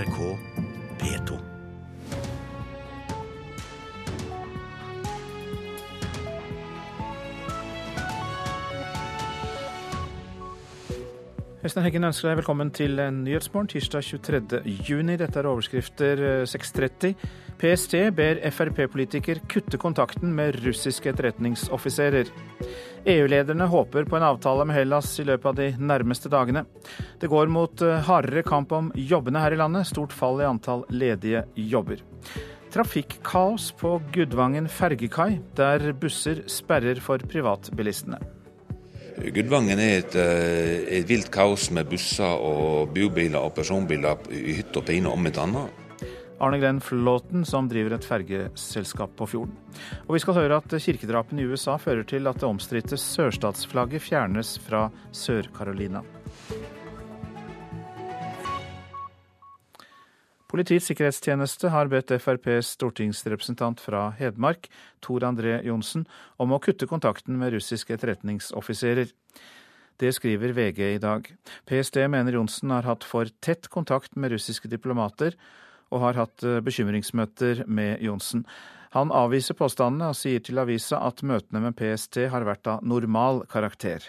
NRK P2. Øystein Heggen ønsker deg velkommen til Nyhetsmorgen tirsdag 23. juni. Dette er overskrifter 6.30. Eh, PST ber Frp-politiker kutte kontakten med russiske etterretningsoffiserer. EU-lederne håper på en avtale med Hellas i løpet av de nærmeste dagene. Det går mot eh, hardere kamp om jobbene her i landet. Stort fall i antall ledige jobber. Trafikkaos på Gudvangen fergekai, der busser sperrer for privatbilistene. Gudvangen er et, eh, et, vilt kaos med busser og bobiler og personbiler i hytte og pine om et annet. Arne Glenn Flåten, som driver et fergeselskap på fjorden. Og vi skal høre at kirkedrapene i USA fører til at det omstridte sørstatsflagget fjernes fra Sør-Carolina. Politiets sikkerhetstjeneste har bedt FrPs stortingsrepresentant fra Hedmark, Tor André Johnsen, om å kutte kontakten med russiske etterretningsoffiserer. Det skriver VG i dag. PST mener Johnsen har hatt for tett kontakt med russiske diplomater, og har hatt eh, bekymringsmøter med Johnsen. Han avviser påstandene og sier til avisa at møtene med PST har vært av normal karakter.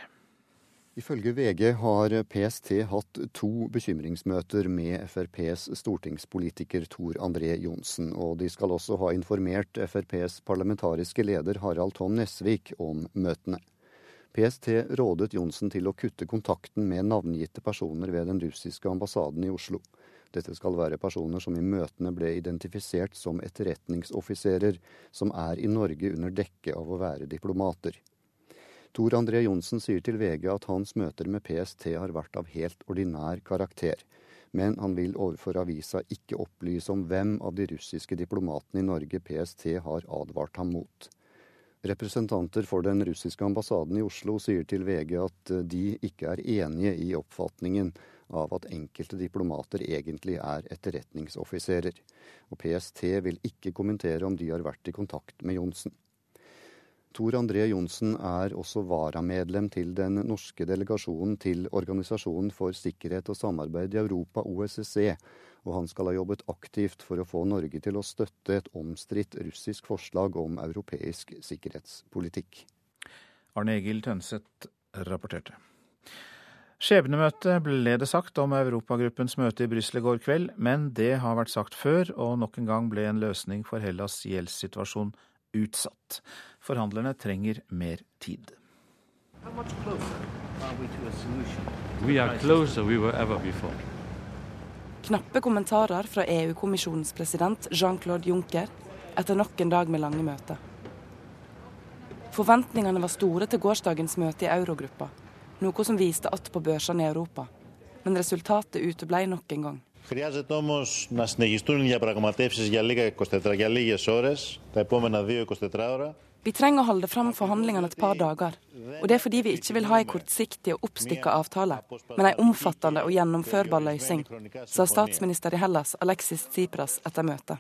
Ifølge VG har PST hatt to bekymringsmøter med FrPs stortingspolitiker Tor André Johnsen, og de skal også ha informert FrPs parlamentariske leder Harald Tom Nesvik om møtene. PST rådet Johnsen til å kutte kontakten med navngitte personer ved den russiske ambassaden i Oslo. Dette skal være personer som i møtene ble identifisert som etterretningsoffiserer, som er i Norge under dekke av å være diplomater. Tor André Johnsen sier til VG at hans møter med PST har vært av helt ordinær karakter, men han vil overfor avisa ikke opplyse om hvem av de russiske diplomatene i Norge PST har advart ham mot. Representanter for den russiske ambassaden i Oslo sier til VG at de ikke er enige i oppfatningen av at enkelte diplomater egentlig er etterretningsoffiserer, og PST vil ikke kommentere om de har vært i kontakt med Johnsen. Tor André Johnsen er også varamedlem til den norske delegasjonen til Organisasjonen for sikkerhet og samarbeid i Europa, OSSE, og han skal ha jobbet aktivt for å få Norge til å støtte et omstridt russisk forslag om europeisk sikkerhetspolitikk. Arne Egil Tønseth rapporterte. Skjebnemøte ble det sagt om Europagruppens møte i Brussel i går kveld, men det har vært sagt før, og nok en gang ble en løsning for Hellas' gjeldssituasjon utsatt. Forhandlerne trenger mer tid. Knappe kommentarer fra EU-kommisjonens president Jean-Claude Juncker etter nok en dag med lange møter. Forventningene var store til gårsdagens møte i eurogruppa, noe som viste att på børsene i Europa. Men resultatet uteblei nok en gang. Χρειάζεται όμως να συνεχιστούν οι διαπραγματεύσεις για, λίγα 24, για λίγες ώρες, τα επόμενα 2-24 ώρα. Vi trenger å holde fram forhandlingene et par dager. Og det er fordi vi ikke vil ha en kortsiktig og oppstykka avtale, men en omfattende og gjennomførbar løsning, sa statsminister i Hellas Alexis Tsipras etter møtet.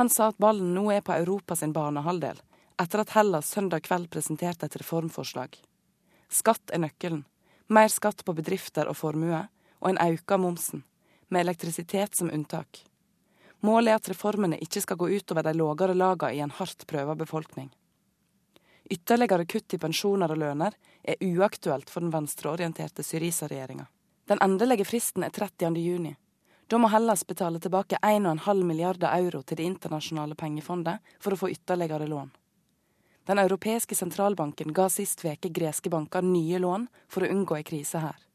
Han sa at ballen nå er på Europas banehalvdel, etter at Hellas søndag kveld presenterte et reformforslag. Skatt er nøkkelen. Mer skatt på bedrifter og formue, og en auka momsen, med elektrisitet som unntak. Målet er at reformene ikke skal gå utover de lågere lagene i en hardt prøva befolkning. Ytterligere kutt i pensjoner og lønner er uaktuelt for den venstreorienterte Syriza-regjeringa. Den endelige fristen er 30. juni. Da må Hellas betale tilbake 1,5 milliarder euro til Det internasjonale pengefondet for å få ytterligere lån. Den europeiske sentralbanken ga sist veke greske banker nye lån for å unngå ei krise her.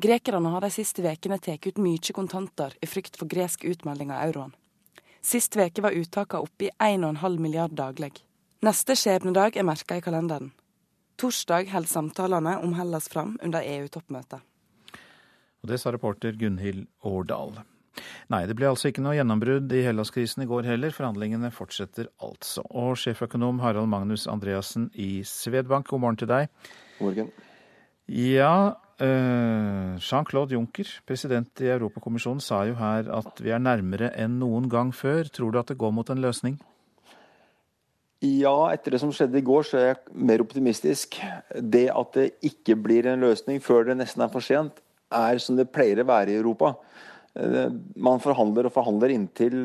Grekerne har de siste ukene tatt ut mye kontanter i frykt for gresk utmelding av euroen. Sist veke var uttakene oppe i 1,5 milliard daglig. Neste skjebnedag er merka i kalenderen. Torsdag holder samtalene om Hellas fram under EU-toppmøtet. Og Det sa reporter Gunhild Årdal. Nei, det ble altså ikke noe gjennombrudd i Hellas-krisen i går heller. Forhandlingene fortsetter altså. Og sjeføkonom Harald Magnus Andreassen i Svedbank, god morgen til deg. God morgen. Ja, Jean-Claude Juncker, president i Europakommisjonen, sa jo her at vi er nærmere enn noen gang før. Tror du at det går mot en løsning? Ja, etter det som skjedde i går, så er jeg mer optimistisk. Det at det ikke blir en løsning før det nesten er for sent, er som det pleier å være i Europa. Man forhandler og forhandler inntil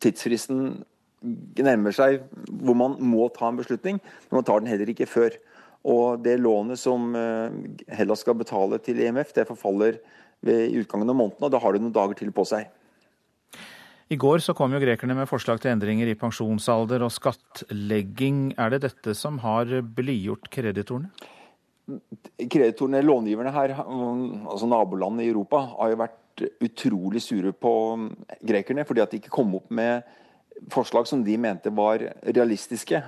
tidsfristen nærmer seg hvor man må ta en beslutning, men man tar den heller ikke før. Og det lånet som Hellas skal betale til EMF, det forfaller ved utgangen av måneden, og da har du noen dager til på seg. I går så kom jo grekerne med forslag til endringer i pensjonsalder og skattlegging. Er det dette som har blidgjort kreditorene? Kreditorene, långiverne her, altså nabolandene i Europa, har jo vært utrolig sure på grekerne fordi at de ikke kom opp med forslag som de mente var realistiske,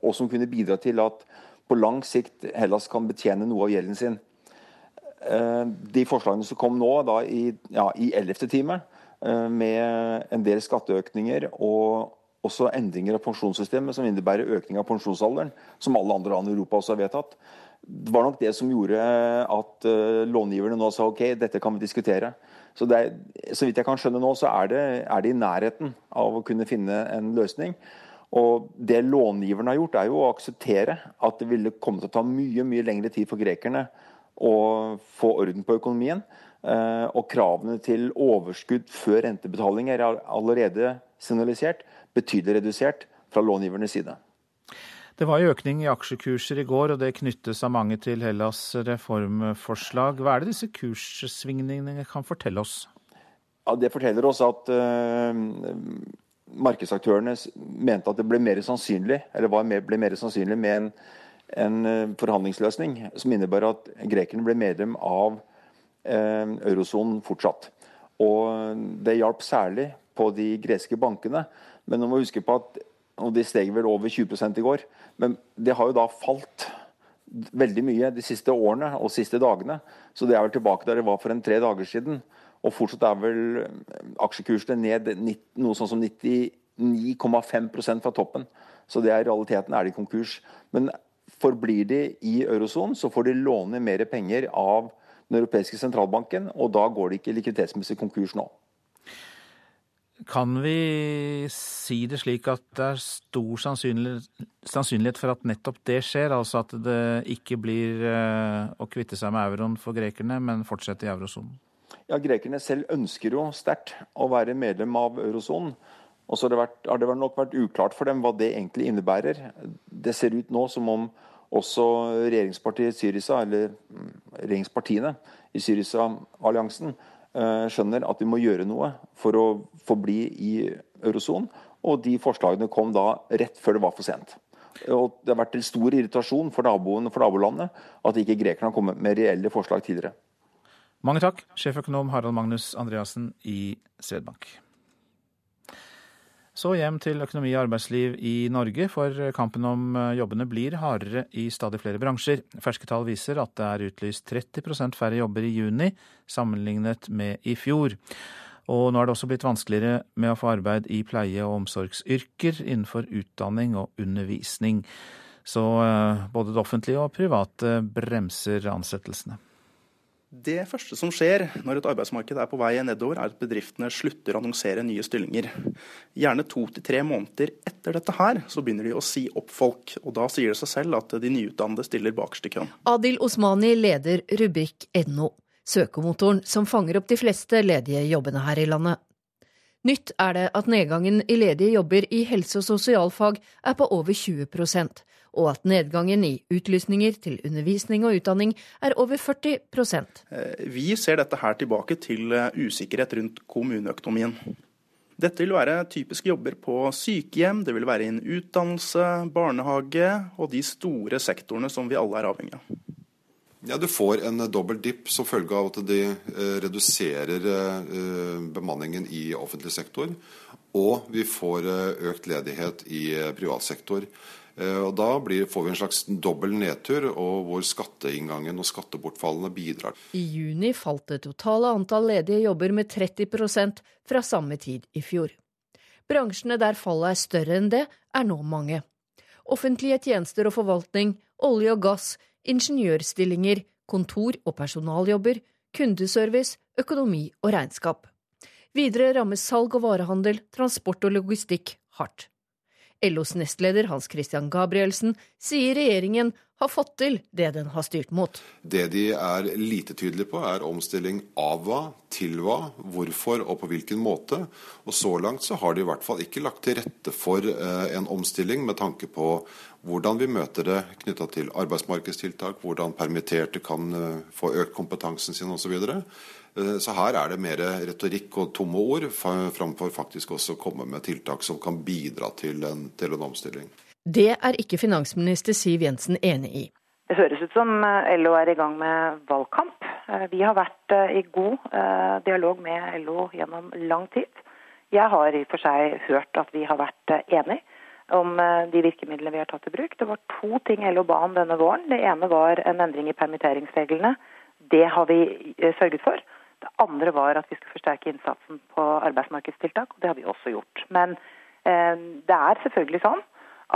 og som kunne bidra til at på lang sikt Hellas kan betjene noe av gjelden sin. Eh, de forslagene som kom nå da i, ja, i 11. time, eh, med en del skatteøkninger og også endringer av pensjonssystemet som innebærer økning av pensjonsalderen, som alle andre land i Europa også har vedtatt, det var nok det som gjorde at uh, långiverne nå sa ok, dette kan vi diskutere. Så, er, så vidt jeg kan skjønne nå, så er det, er det, i nærheten av å kunne finne en løsning. Og Det långiverne har gjort, er jo å akseptere at det ville komme til å ta mye mye lengre tid for grekerne å få orden på økonomien. Eh, og kravene til overskudd før rentebetaling er allerede signalisert betydelig redusert fra långivernes side. Det var jo økning i aksjekurser i går, og det knyttes av mange til Hellas reformforslag. Hva er det disse kurssvingningene kan fortelle oss? Ja, det forteller oss at uh, markedsaktørene mente at det ble mer sannsynlig, eller ble mer sannsynlig med en en eh, forhandlingsløsning som innebar at grekerne ble medlem av eh, eurosonen fortsatt. Og Det hjalp særlig på de greske bankene. Men nå må huske på at og de steg vel over 20% i går. Men det har jo da falt veldig mye de siste årene og siste dagene. Så det er vel tilbake der det var for en tre dager siden. Og fortsatt er vel aksjekursene ned noe sånn som 99,5% fra toppen. Så det er realiteten er de konkurs. Men Forblir de i eurosonen, så får de låne mer penger av den europeiske sentralbanken, og da går de ikke likviditetsmessig konkurs nå. Kan vi si det slik at det er stor sannsynlighet for at nettopp det skjer? Altså at det ikke blir eh, å kvitte seg med euroen for grekerne, men fortsette i eurosonen? Ja, Grekerne selv ønsker jo sterkt å være medlem av eurosonen. Og så har det, vært, har det nok vært uklart for dem hva det egentlig innebærer. Det ser ut nå som om også regjeringspartiet Syriza, eller mm, regjeringspartiene i Syriza-alliansen eh, skjønner at vi må gjøre noe for å forbli i eurosonen. Og de forslagene kom da rett før det var for sent. Og det har vært en stor irritasjon for naboene for nabolandet at ikke grekerne har kommet med reelle forslag tidligere. Mange takk, sjeføkonom Harald Magnus Andreassen i Svedbank. Så hjem til økonomi og arbeidsliv i Norge, for kampen om eh, jobbene blir hardere i stadig flere bransjer. Ferske tall viser at det er utlyst 30% færre jobber i juni sammenlignet med i fjor. Og nå er det også blitt vanskeligere med å få arbeid i pleie- og omsorgsyrker innenfor utdanning og undervisning. Så eh, både det offentlige og private bremser ansettelsene. Det første som skjer når et arbeidsmarked er på vei nedover, er at bedriftene slutter å annonsere nye stillinger. Gjerne to til tre måneder etter dette her, så begynner de å si opp folk. Og da sier det seg selv at de nyutdannede stiller bakerst i køen. Adil Osmani leder Rubrik.no, søkemotoren som fanger opp de fleste ledige jobbene her i landet. Nytt er det at nedgangen i ledige jobber i helse- og sosialfag er på over 20 og at nedgangen i utlysninger til undervisning og utdanning er over 40 eh, Vi ser dette her tilbake til eh, usikkerhet rundt kommuneøkonomien. Dette vil være typiske jobber på sykehjem, det vil være innen utdannelse, barnehage og de store sektorene som vi alle er avhengig av. Ja, Du får en dobbel dipp som følge av at de eh, reduserer bemanningen i offentlig sektor. Og vi får økt ledighet i privat sektor. Eh, og Da blir, får vi en slags dobbel nedtur, og hvor skatteinngangen og skattebortfallene bidrar. I juni falt det totale antall ledige jobber med 30% fra samme tid i fjor. Bransjene der fallet er større enn det, er nå mange. Offentlige tjenester og forvaltning, olje og gass, ingeniørstillinger, kontor- og personaljobber, kundeservice, økonomi og regnskap. Videre rammes salg og varehandel, transport og logistikk hardt. LOs nestleder Hans Christian Gabrielsen sier regjeringen har fått til det den har styrt mot. Det de er lite tydelige på, er omstilling av hva, til hva, hvorfor og på hvilken måte. Og så langt så har de i hvert fall ikke lagt til rette for eh, en omstilling med tanke på hvordan vi møter det knytta til arbeidsmarkedstiltak, hvordan permitterte kan eh, få økt kompetansen sin osv. Så. Eh, så her er det mer retorikk og tomme ord, framfor faktisk også å komme med tiltak som kan bidra til en, til en omstilling. Det er ikke finansminister Siv Jensen enig i. Det høres ut som eh, LO er i gang med valgkamp. Eh, vi har vært i god dialog med LO gjennom lang tid. Jeg har i og for seg hørt at vi har vært enige om de virkemidlene vi har tatt i bruk. Det var to ting LO ba om denne våren. Det ene var en endring i permitteringsreglene. Det har vi sørget for. Det andre var at vi skulle forsterke innsatsen på arbeidsmarkedstiltak, og det har vi også gjort. Men det er selvfølgelig sånn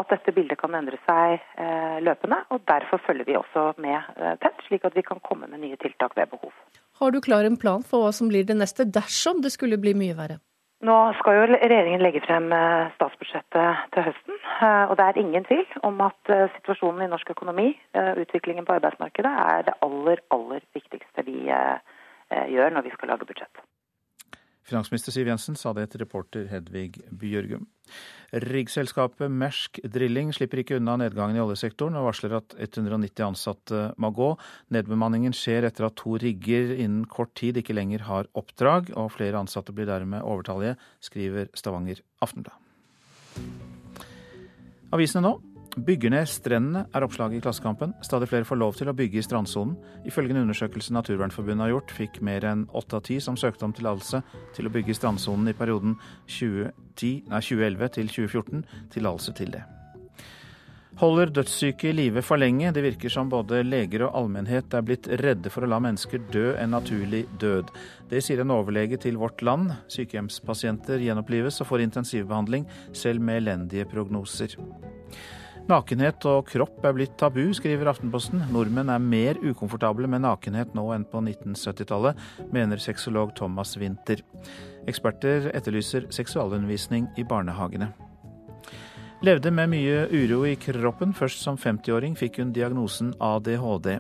at dette bildet kan endre seg eh, løpende. og Derfor følger vi også med eh, tett, slik at vi kan komme med nye tiltak ved behov. Har du klar en plan for hva som blir det neste dersom det skulle bli mye verre? Nå skal jo regjeringen legge frem eh, statsbudsjettet til høsten. Og det er ingen tvil om at situasjonen i norsk økonomi, utviklingen på arbeidsmarkedet, er det aller, aller viktigste vi gjør når vi skal lage budsjett. Finansminister Siv Jensen sa det til reporter Hedvig Bjørgum. Riggselskapet Mersk Drilling slipper ikke unna nedgangen i oljesektoren, og varsler at 190 ansatte må gå. Nedbemanningen skjer etter at to rigger innen kort tid ikke lenger har oppdrag, og flere ansatte blir dermed overtallige, skriver Stavanger Aftenblad. Avisene nå. Bygger ned strendene, er oppslaget i Klassekampen. Stadig flere får lov til å bygge i strandsonen. Ifølge en undersøkelse Naturvernforbundet har gjort, fikk mer enn åtte av ti som søkte om tillatelse til å bygge i strandsonen i perioden 2010, nei, 2011 til 2014, tillatelse til det. Holder dødssyke i live for lenge. Det virker som både leger og allmennhet er blitt redde for å la mennesker dø en naturlig død. Det sier en overlege til Vårt Land. Sykehjemspasienter gjenopplives og får intensivbehandling, selv med elendige prognoser. Nakenhet og kropp er blitt tabu, skriver Aftenposten. Nordmenn er mer ukomfortable med nakenhet nå enn på 1970-tallet, mener sexolog Thomas Winther. Eksperter etterlyser seksualundervisning i barnehagene. Levde med mye uro i kroppen. Først som 50-åring fikk hun diagnosen ADHD.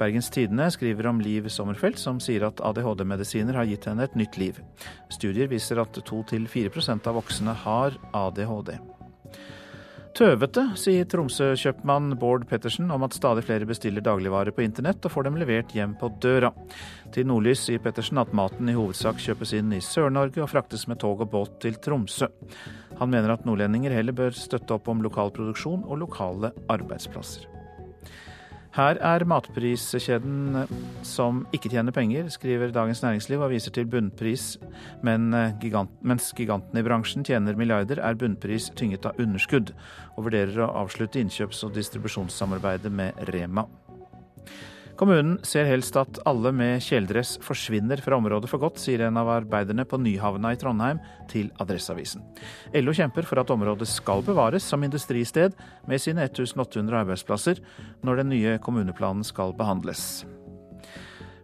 Bergens Tidende skriver om Liv Sommerfelt, som sier at ADHD-medisiner har gitt henne et nytt liv. Studier viser at 2-4% av voksne har ADHD. Tøvete, sier Tromsø-kjøpmann Bård Pettersen om at stadig flere bestiller dagligvarer på internett og får dem levert hjem på døra. Til Nordlys sier Pettersen at maten i hovedsak kjøpes inn i Sør-Norge og fraktes med tog og båt til Tromsø. Han mener at nordlendinger heller bør støtte opp om lokal produksjon og lokale arbeidsplasser. Her er matpriskjeden som ikke tjener penger, skriver Dagens Næringsliv og viser til bunnpris. Men eh, gigant, mens gigantene i bransjen tjener milliarder, er bunnpris tynget av underskudd, og vurderer å avslutte innkjøps- og distribusjonssamarbeidet med Rema. Kommunen ser helst at alle med kjeledress forsvinner fra området for godt, sier en av arbeiderne på Nyhavna i Trondheim til Adresseavisen. LO kjemper for at området skal bevares som industristed med sine 1800 arbeidsplasser når den nye kommuneplanen skal behandles.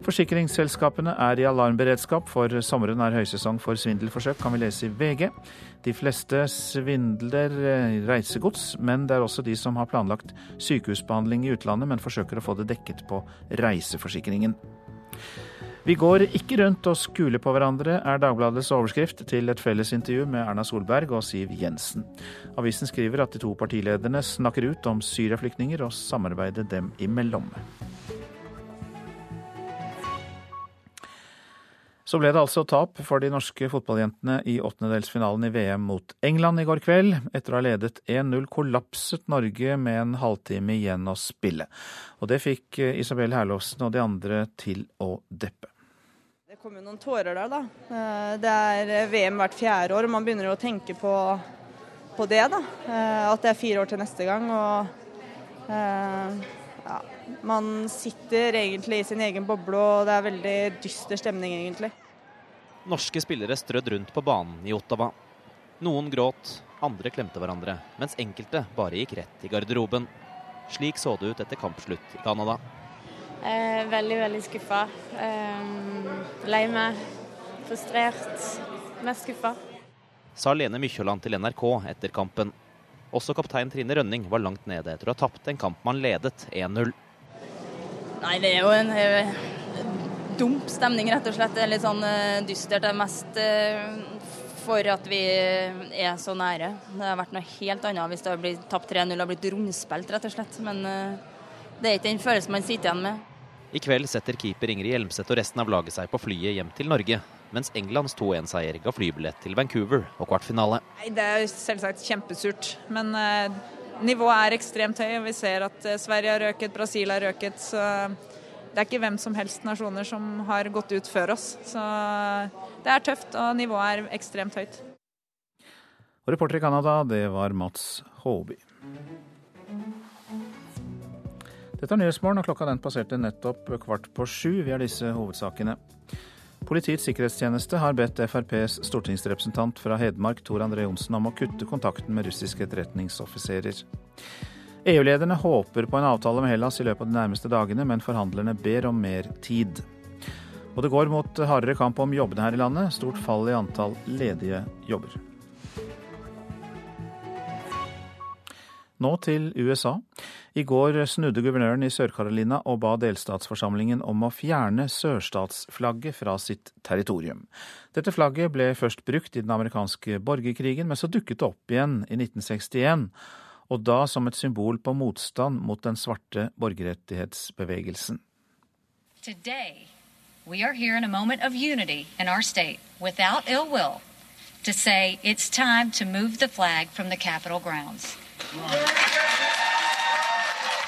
Forsikringsselskapene er i alarmberedskap, for sommeren er høysesong for svindelforsøk, kan vi lese i VG. De fleste svindler eh, reisegods, men det er også de som har planlagt sykehusbehandling i utlandet, men forsøker å få det dekket på reiseforsikringen. Vi går ikke rundt og skuler på hverandre, er Dagbladets overskrift til et felles intervju med Erna Solberg og Siv Jensen. Avisen skriver at de to partilederne snakker ut om syriaflyktninger og samarbeidet dem imellom. Så ble det altså tap for de norske fotballjentene i åttendedelsfinalen i VM mot England i går kveld. Etter å ha ledet 1-0 kollapset Norge med en halvtime igjen å spille. Og det fikk eh, Isabel Herlovsen og de andre til å deppe. Det kom jo noen tårer der, da. Eh, det er eh, VM hvert fjerde år, og man begynner jo å tenke på, på det. da. At det er fire år til neste gang. og ja, man sitter egentlig i sin egen boble, og det er veldig dyster stemning, egentlig. Norske spillere strødd rundt på banen i Ottawa. Noen gråt, andre klemte hverandre, mens enkelte bare gikk rett i garderoben. Slik så det ut etter kampslutt i Canada. Eh, veldig, veldig skuffa. Eh, lei meg. Frustrert. Mest skuffa. Sa Lene Mykjåland til NRK etter kampen. Også kaptein Trine Rønning var langt nede etter å ha tapt en kamp man ledet 1-0. Nei, det er jo en uh, dump stemning, rett og slett. Det er litt sånn uh, dystert. Det er mest uh, for at vi er så nære. Det har vært noe helt annet hvis det har blitt tapt 3-0 og blitt rundspilt, rett og slett. Men det er ikke den følelsen man sitter igjen med. I kveld setter keeper Ingrid Hjelmseth og resten av laget seg på flyet hjem til Norge, mens Englands 2-1-seier ga flybillett til Vancouver og kvartfinale. Det er selvsagt kjempesurt, men uh, nivået er ekstremt høy. Vi ser at uh, Sverige har røket, Brasil har røket. så det er ikke hvem som helst nasjoner som har gått ut før oss. Så det er tøft, og nivået er ekstremt høyt. Og reporter i Canada, det var Mats Håby. Dette er Nyhetsmorgen, og klokka den passerte nettopp kvart på sju. Vi har disse hovedsakene. Politiets sikkerhetstjeneste har bedt FrPs stortingsrepresentant fra Hedmark, Tor André Johnsen, om å kutte kontakten med russiske etterretningsoffiserer. EU-lederne håper på en avtale med Hellas i løpet av de nærmeste dagene, men forhandlerne ber om mer tid. Og det går mot hardere kamp om jobbene her i landet. Stort fall i antall ledige jobber. Nå til USA. I går snudde guvernøren i Sør-Carolina og ba delstatsforsamlingen om å fjerne sørstatsflagget fra sitt territorium. Dette flagget ble først brukt i den amerikanske borgerkrigen, men så dukket det opp igjen i 1961, og da som et symbol på motstand mot den svarte borgerrettighetsbevegelsen. Today, we are here in a moment of unity in our state, without ill will, to say it's time to move the flag from the Capitol grounds.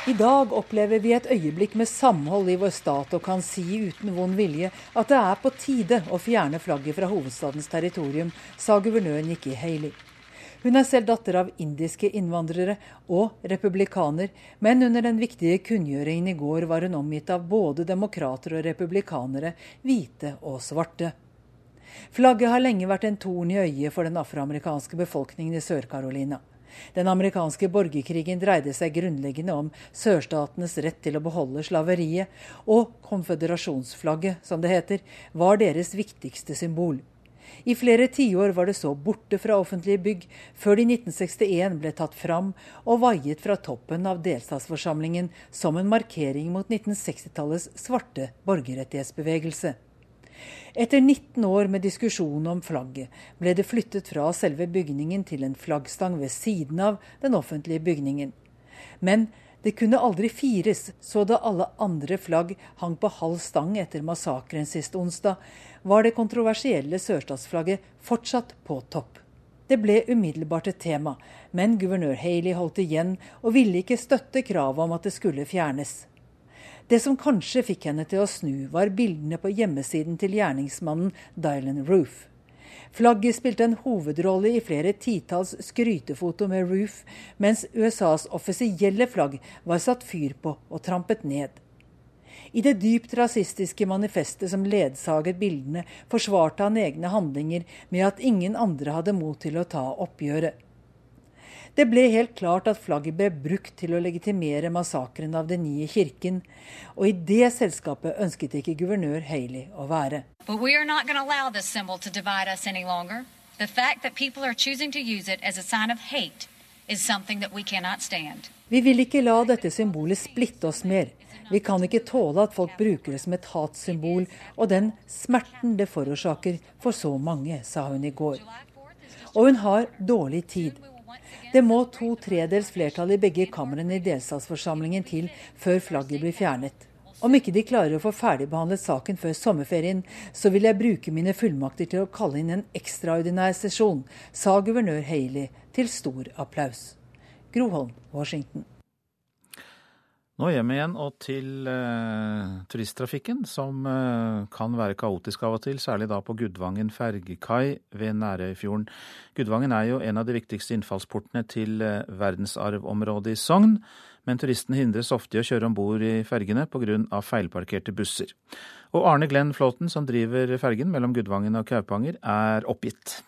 I dag opplever vi et øyeblikk med samhold i vår stat og kan si uten vond vilje at det er på tide å fjerne flagget fra hovedstadens territorium, sa guvernøren Nikki Haley. Hun er selv datter av indiske innvandrere og republikaner, men under den viktige kunngjøringen i går var hun omgitt av både demokrater og republikanere, hvite og svarte. Flagget har lenge vært en torn i øyet for den afroamerikanske befolkningen i Sør-Carolina. Den amerikanske borgerkrigen dreide seg grunnleggende om sørstatenes rett til å beholde slaveriet, og konføderasjonsflagget, som det heter, var deres viktigste symbol. I flere tiår var det så borte fra offentlige bygg, før det i 1961 ble tatt fram og vaiet fra toppen av delstatsforsamlingen som en markering mot 1960-tallets svarte borgerrettighetsbevegelse. Etter 19 år med diskusjon om flagget, ble det flyttet fra selve bygningen til en flaggstang ved siden av den offentlige bygningen. Men det kunne aldri fires, så da alle andre flagg hang på halv stang etter massakren sist onsdag, var det kontroversielle sørstatsflagget fortsatt på topp. Det ble umiddelbart et tema, men guvernør Haley holdt igjen og ville ikke støtte kravet om at det skulle fjernes. Det som kanskje fikk henne til å snu, var bildene på hjemmesiden til gjerningsmannen Dylan Roof. Flagget spilte en hovedrolle i flere titalls skrytefoto med Roof, mens USAs offisielle flagg var satt fyr på og trampet ned. I det dypt rasistiske manifestet som ledsaget bildene, forsvarte han egne handlinger med at ingen andre hadde mot til å ta oppgjøret. Det ble helt klart at flagget ble brukt til å legitimere massakren av Den nye kirken, og i det selskapet ønsket ikke guvernør Haley å være. Vi vil ikke la dette symbolet splitte oss mer. Vi kan ikke tåle at folk bruker det som et hatsymbol, og den smerten det forårsaker for så mange, sa hun i går. Og hun har dårlig tid. Det må to tredels flertall i begge kamrene i delstatsforsamlingen til før flagget blir fjernet. Om ikke de klarer å få ferdigbehandlet saken før sommerferien, så vil jeg bruke mine fullmakter til å kalle inn en ekstraordinær sesjon, sa guvernør Haley til stor applaus. Groholm, Washington. Nå hjem igjen og til uh, turisttrafikken, som uh, kan være kaotisk av og til, særlig da på Gudvangen fergekai ved Nærøyfjorden. Gudvangen er jo en av de viktigste innfallsportene til uh, verdensarvområdet i Sogn, men turistene hindres ofte i å kjøre om bord i fergene pga. feilparkerte busser. Og Arne Glenn Flåten, som driver fergen mellom Gudvangen og Kaupanger, er oppgitt.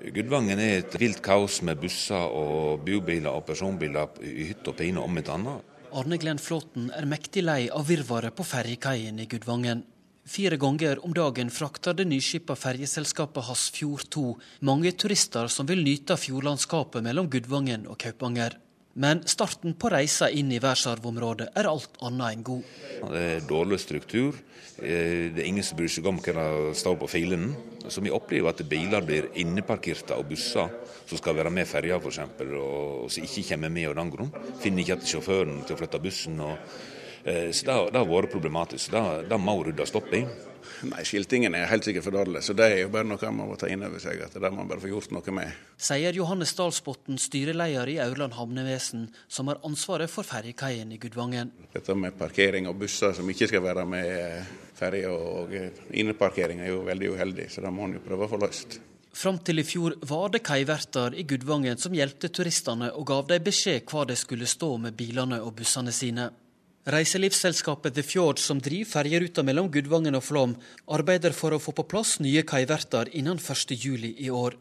Gudvangen er et vilt kaos med busser og bobiler og personbiler i hytt og pine om et annet. Arne Glenn Flåten er mektig lei av virvaret på ferjekaien i Gudvangen. Fire ganger om dagen frakter det nyskipa ferjeselskapet Hasfjord 2 mange turister som vil nyte fjordlandskapet mellom Gudvangen og Kaupanger. Men starten på reisa inn i verdensarvområdet er alt annet enn god. Det er dårlig struktur. Eh, det er ingen som bryr seg om hva som står på filen. Så vi opplever at biler blir inneparkerte av busser som skal være med ferja f.eks., og som ikke kommer med av den grunn. Finner ikke igjen sjåføren til å flytte bussen. Og, eh, så det, det, har vært problematisk. Det, det må ryddes opp i. Nei, Skiltingen er helt sikkert for dårlig, så det er jo bare noe man må ta inn over seg. at Det må man bare få gjort noe med. Sier Johannes Dalsbotn, styreleder i Aurland havnevesen, som har ansvaret for ferjekaien i Gudvangen. Dette med parkering av busser som ikke skal være med ferje og inneparkering er jo veldig uheldig, så det må man jo prøve å få løst. Fram til i fjor var det kaiverter i Gudvangen som hjelpte turistene og gav dem beskjed hva de skulle stå med bilene og bussene sine. Reiselivsselskapet The Fjord, som driver ferjeruta mellom Gudvangen og Flåm, arbeider for å få på plass nye kaiverter innen 1.7 i år.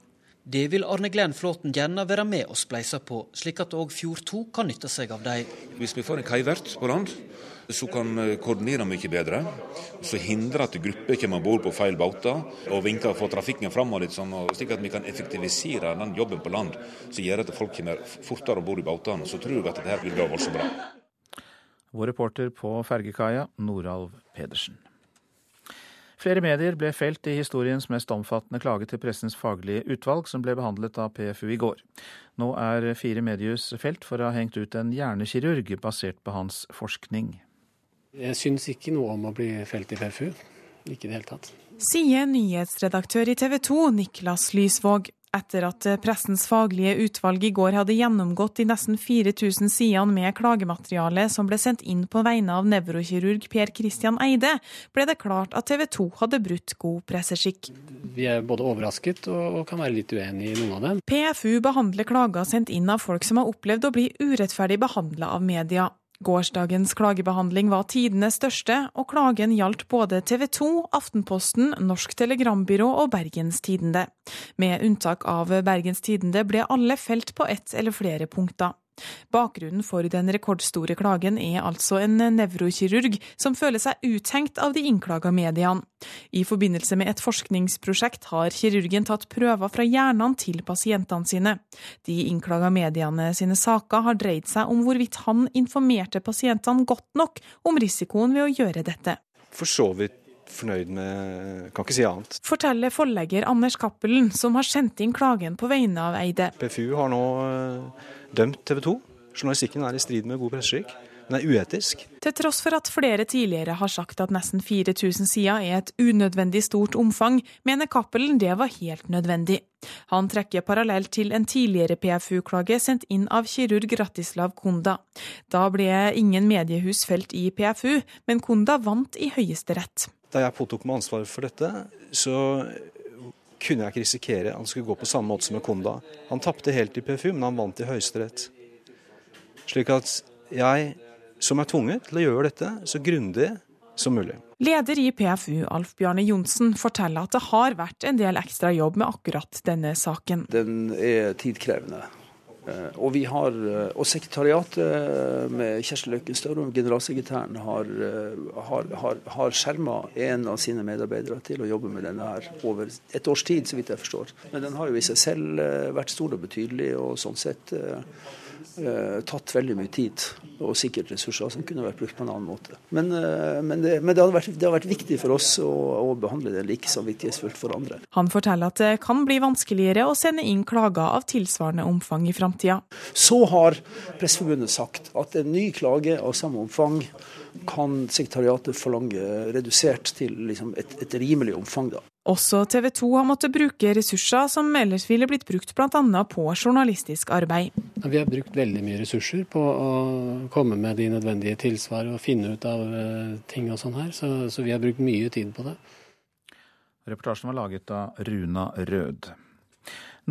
Det vil Arne Glenn Flåten gjerne være med og spleise på, slik at òg Fjord 2 kan nytte seg av dem. Hvis vi får en kaivert på land, så kan koordinere mye bedre. Så hindre at grupper kommer om bord på feil båter og vinker for trafikken framover, sånn, slik at vi kan effektivisere den jobben på land, som gjør at folk kommer fortere om bord i båtene. Så tror jeg at dette vil gå voldsomt bra. Vår reporter på fergekaia, Noralv Pedersen. Flere medier ble felt i historiens mest omfattende klage til Pressens faglige utvalg, som ble behandlet av PFU i går. Nå er fire mediehus felt for å ha hengt ut en hjernekirurg basert på hans forskning. Jeg syns ikke noe om å bli felt i PFU. Ikke i det hele tatt. Sier nyhetsredaktør i TV 2, Niklas Lysvåg etter at Pressens faglige utvalg i går hadde gjennomgått de nesten 4000 sidene med klagemateriale som ble sendt inn på vegne av nevrokirurg Per Christian Eide, ble det klart at TV 2 hadde brutt god presseskikk. Vi er både overrasket og kan være litt uenig i noen av dem. PFU behandler klager sendt inn av folk som har opplevd å bli urettferdig behandla av media. Gårsdagens klagebehandling var tidenes største, og klagen gjaldt både TV 2, Aftenposten, Norsk Telegrambyrå og Bergens Tidende. Med unntak av Bergens Tidende ble alle felt på ett eller flere punkter. Bakgrunnen for den rekordstore klagen er altså en nevrokirurg som føler seg uthengt av de innklaga mediene. I forbindelse med et forskningsprosjekt har kirurgen tatt prøver fra hjernene til pasientene sine. De innklaga mediene sine saker har dreid seg om hvorvidt han informerte pasientene godt nok om risikoen ved å gjøre dette. For så vidt fornøyd med Kan ikke si annet. Forteller forlegger Anders Cappelen, som har sendt inn klagen på vegne av Eide. PFU har nå dømt TV 2. Journalistikken er i strid med god presseskikk. Den er uetisk. Til tross for at flere tidligere har sagt at nesten 4000 sider er et unødvendig stort omfang, mener Cappelen det var helt nødvendig. Han trekker parallell til en tidligere PFU-klage sendt inn av kirurg Ratislav Kunda. Da ble ingen mediehus felt i PFU, men Kunda vant i Høyesterett. Da jeg påtok meg ansvaret for dette, så kunne jeg ikke risikere at han skulle gå på samme måte som med Konda. Han tapte helt i PFU, men han vant i Høyesterett. Slik at jeg, som er tvunget til å gjøre dette så grundig som mulig. Leder i PFU, Alf Bjarne Johnsen, forteller at det har vært en del ekstra jobb med akkurat denne saken. Den er tidkrevende. Og, vi har, og sekretariatet med Kjersti Løkken Størum, generalsekretæren, har, har, har, har skjerma en av sine medarbeidere til å jobbe med denne her over et års tid, så vidt jeg forstår. Men den har jo i seg selv vært stor og betydelig, og sånn sett tatt veldig mye tid og sikkert ressurser som kunne vært brukt på en annen måte. Men, men, det, men det, har vært, det, har vært, viktig for oss å, å behandle det like samvittighetsfullt for andre. Han forteller at det kan bli vanskeligere å sende inn klager av tilsvarende omfang i framtida. Så har Presseforbundet sagt at en ny klage av samme omfang kan sekretariatet forlange redusert til liksom et, et rimelig omfang. da. Også TV 2 har måttet bruke ressurser som ellers ville blitt brukt bl.a. på journalistisk arbeid. Vi har brukt veldig mye ressurser på å komme med de nødvendige tilsvar og finne ut av ting og sånn her, så, så vi har brukt mye tid på det. Reportasjen var laget av Runa Rød.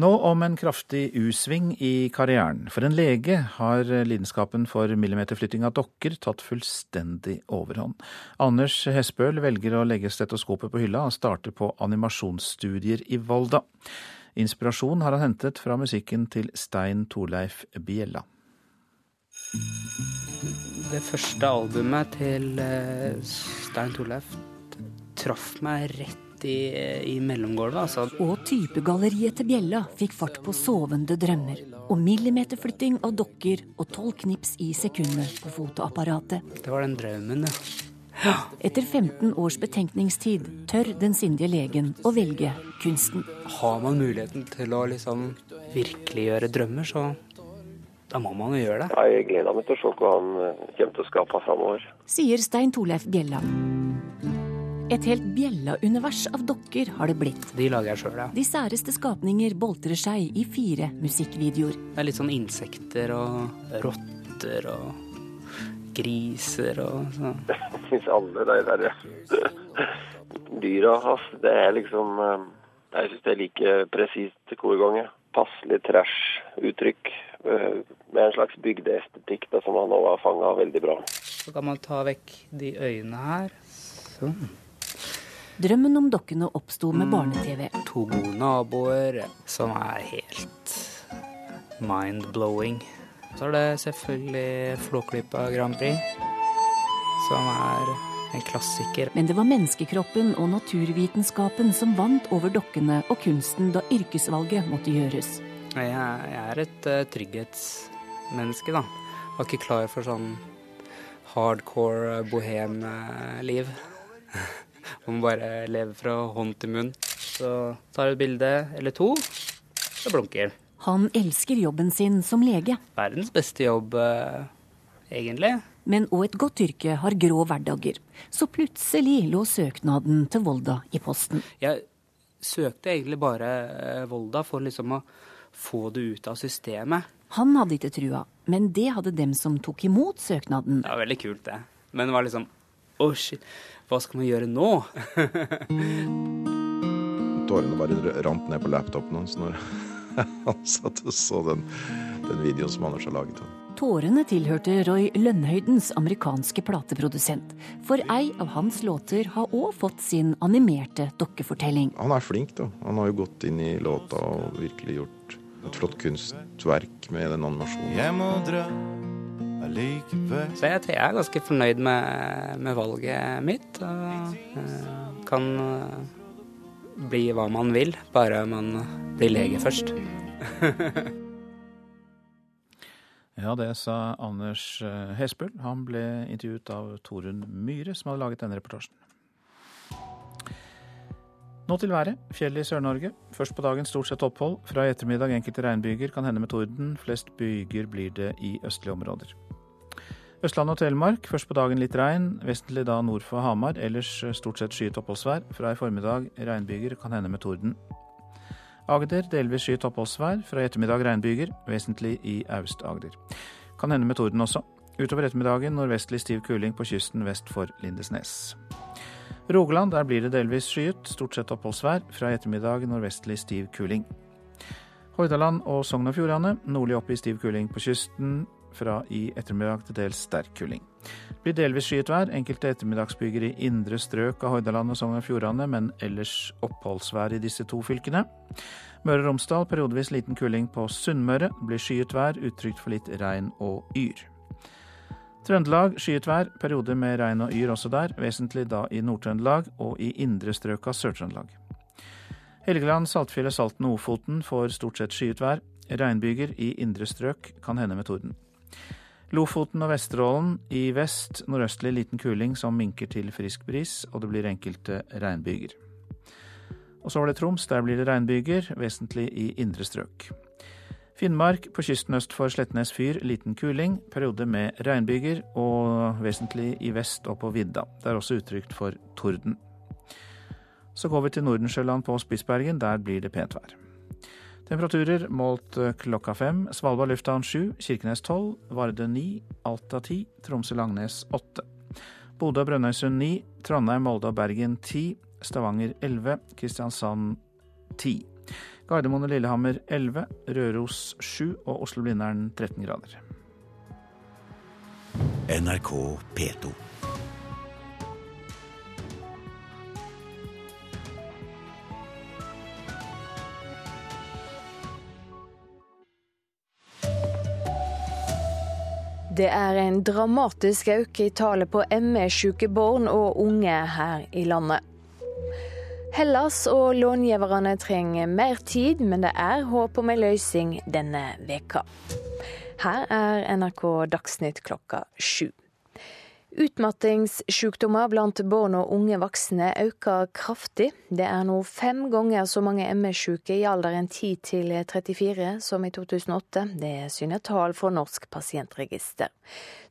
Nå om en kraftig U-sving i karrieren. For en lege har lidenskapen for millimeterflytting av dokker tatt fullstendig overhånd. Anders Hesbøl velger å legge stetoskopet på hylla og starter på animasjonsstudier i Volda. Inspirasjon har han hentet fra musikken til Stein Torleif Biella. Det første albumet til Stein Torleif traff meg rett i, i mellomgulvet. Altså. Og typegalleriet til Bjella fikk fart på sovende drømmer. Og millimeterflytting av dokker og tolv knips i sekundet på fotoapparatet. Det var den drømmen, ja. Ja. Etter 15 års betenkningstid tør den sindige legen å velge kunsten. Har man muligheten til å liksom virkeliggjøre drømmer, så da må man jo gjøre det. Jeg gleder meg til å se hva han kommer til å skape framover. Sier Stein Torleif Bjella. Et helt bjella-univers av dokker har det blitt. De lager jeg sjøl, ja. De særeste skapninger boltrer seg i fire musikkvideoer. Det er litt sånn insekter og rotter og griser og sånn. Jeg syns alle de der dyra hans, det er liksom eh, Jeg syns det er like presist hver gang. Passelig trash-uttrykk eh, med en slags bygdeestetikk som han òg har fanga veldig bra. Så kan man ta vekk de øynene her. Sånn. Drømmen om dokkene oppsto med barne-TV. To gode naboer som er helt mind-blowing. Så er det selvfølgelig Flåklypa Grand Prix, som er en klassiker. Men det var menneskekroppen og naturvitenskapen som vant over dokkene og kunsten da yrkesvalget måtte gjøres. Jeg, jeg er et uh, trygghetsmenneske, da. Var ikke klar for sånn hardcore bohem-liv. Om bare leve fra hånd til munn. Så tar du et bilde eller to, så blunker. Han elsker jobben sin som lege. Verdens beste jobb, uh, egentlig. Men òg et godt yrke har grå hverdager. Så plutselig lå søknaden til Volda i posten. Jeg søkte egentlig bare uh, Volda for liksom å få det ut av systemet. Han hadde ikke trua, men det hadde dem som tok imot søknaden. Det var veldig kult, det. Men det var liksom Å, oh, shit. Hva skal man gjøre nå? Tårene bare rant ned på laptopen hans når han satt og så den, den videoen som Anders har laget. Tårene tilhørte Roy Lønnhøydens amerikanske plateprodusent. For ei av hans låter har òg fått sin animerte dokkefortelling. Han er flink, da. Han har jo gått inn i låta og virkelig gjort et flott kunstverk med den animasjonen. Jeg må dra så jeg, jeg, er ganske fornøyd med, med valget mitt. Og uh, kan uh, bli hva man vil, bare man blir lege først. ja, det sa Anders eh, Hesbøl. Han ble intervjuet av Torunn Myhre, som hadde laget denne reportasjen. Nå til været. Fjell i Sør-Norge. Først på dagen stort sett opphold. Fra i ettermiddag enkelte regnbyger, kan hende med torden. Flest byger blir det i østlige områder. Østland og Telemark først på dagen litt regn, vestlig da nord for Hamar. Ellers stort sett skyet oppholdsvær. Fra i formiddag regnbyger, kan hende med torden. Agder delvis skyet oppholdsvær. Fra i ettermiddag regnbyger, vesentlig i Aust-Agder. Kan hende med torden også. Utover ettermiddagen nordvestlig stiv kuling på kysten vest for Lindesnes. Rogaland, der blir det delvis skyet, stort sett oppholdsvær. Fra i ettermiddag nordvestlig stiv kuling. Hordaland og Sogn og Fjordane, nordlig opp i stiv kuling på kysten fra i ettermiddag til dels sterk kuling. Blir delvis skyet vær, enkelte ettermiddagsbyger i indre strøk av Hordaland og Sogn og Fjordane, men ellers oppholdsvær i disse to fylkene. Møre og Romsdal periodevis liten kuling på Sunnmøre. Blir skyet vær, utrygt for litt regn og yr. Trøndelag skyet vær, periode med regn og yr også der, vesentlig da i Nord-Trøndelag og i indre strøk av Sør-Trøndelag. Helgeland, Saltfjellet, Salten og Ofoten får stort sett skyet vær. Regnbyger i indre strøk, kan hende med torden. Lofoten og Vesterålen i vest nordøstlig liten kuling som minker til frisk bris, og det blir enkelte regnbyger. Og så var det Troms, der blir det regnbyger, vesentlig i indre strøk. Finnmark på kysten øst for Slettnes fyr liten kuling, periode med regnbyger, og vesentlig i vest og på vidda. Det er også utrygt for torden. Så går vi til Nordensjøland på Spitsbergen, der blir det pent vær. Temperaturer målt eh, klokka fem. Svalbard lufthavn sju, Kirkenes tolv, Varde ni, Alta ti, Tromsø-Langnes åtte. Bodø og Brønnøysund ni, Trondheim, Molde og Bergen ti, Stavanger elleve, Kristiansand ti. Gardermoen og Lillehammer elleve, Røros sju og Oslo-Blindern 13 grader. NRK P2. Det er en dramatisk økning i tallet på ME-syke barn og unge her i landet. Hellas og långiverne trenger mer tid, men det er håp om en løsning denne veka. Her er NRK Dagsnytt klokka sju. Utmattingssykdommer blant barn og unge voksne øker kraftig. Det er nå fem ganger så mange ME-syke i alderen 10 til 34 som i 2008. Det syner tall fra Norsk pasientregister.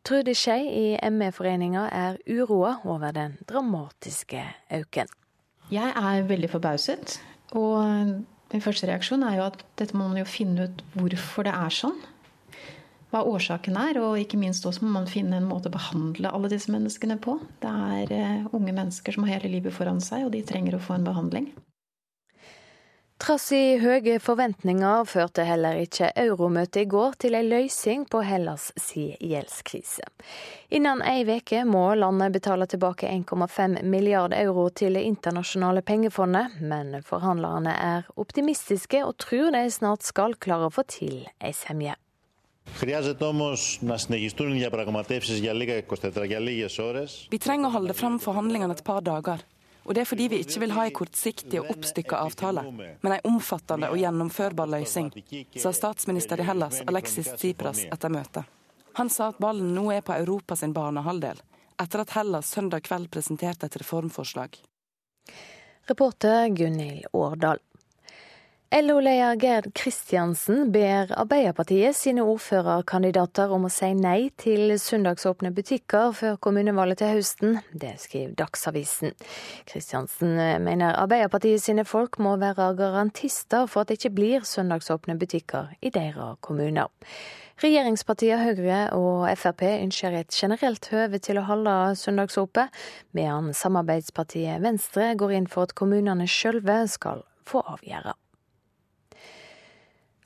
Trude Skei i ME-foreninga er uroa over den dramatiske øken. Jeg er veldig forbauset. Og min første reaksjon er jo at dette må man jo finne ut hvorfor det er sånn hva årsaken er, og ikke minst også må man finne en måte å behandle alle disse menneskene på. Det er uh, unge mennesker som har hele livet foran seg, og de trenger å få en behandling. Trass i høye forventninger førte heller ikke euromøtet i går til en løsning på Hellas si gjeldskrise. Innen ei uke må landet betale tilbake 1,5 milliard euro til Det internasjonale pengefondet, men forhandlerne er optimistiske og tror de snart skal klare å få til ei semje. Χρειάζεται όμως να συνεχιστούν οι διαπραγματεύσεις για λίγα 24 για λίγες ώρες. Vi trenger å holde frem forhandlingene et par dager. Og det er fordi vi ikke vil ha en kortsiktig og oppstykka avtale, men en omfattende og gjennomførbar løsning, sa statsminister i Hellas Alexis Tsipras etter møtet. Han sa at ballen nå er på Europas banehalvdel, etter at Hellas søndag kveld presenterte et reformforslag. Reporter Gunhild Årdal. LO-leder Gerd Kristiansen ber Arbeiderpartiet sine ordførerkandidater om å si nei til søndagsåpne butikker før kommunevalget til høsten. Det skriver Dagsavisen. Kristiansen mener Arbeiderpartiet sine folk må være garantister for at det ikke blir søndagsåpne butikker i deres kommuner. Regjeringspartiene Høyre og Frp ønsker et generelt høve til å holde søndagsåpent, mens samarbeidspartiet Venstre går inn for at kommunene sjølve skal få avgjøre.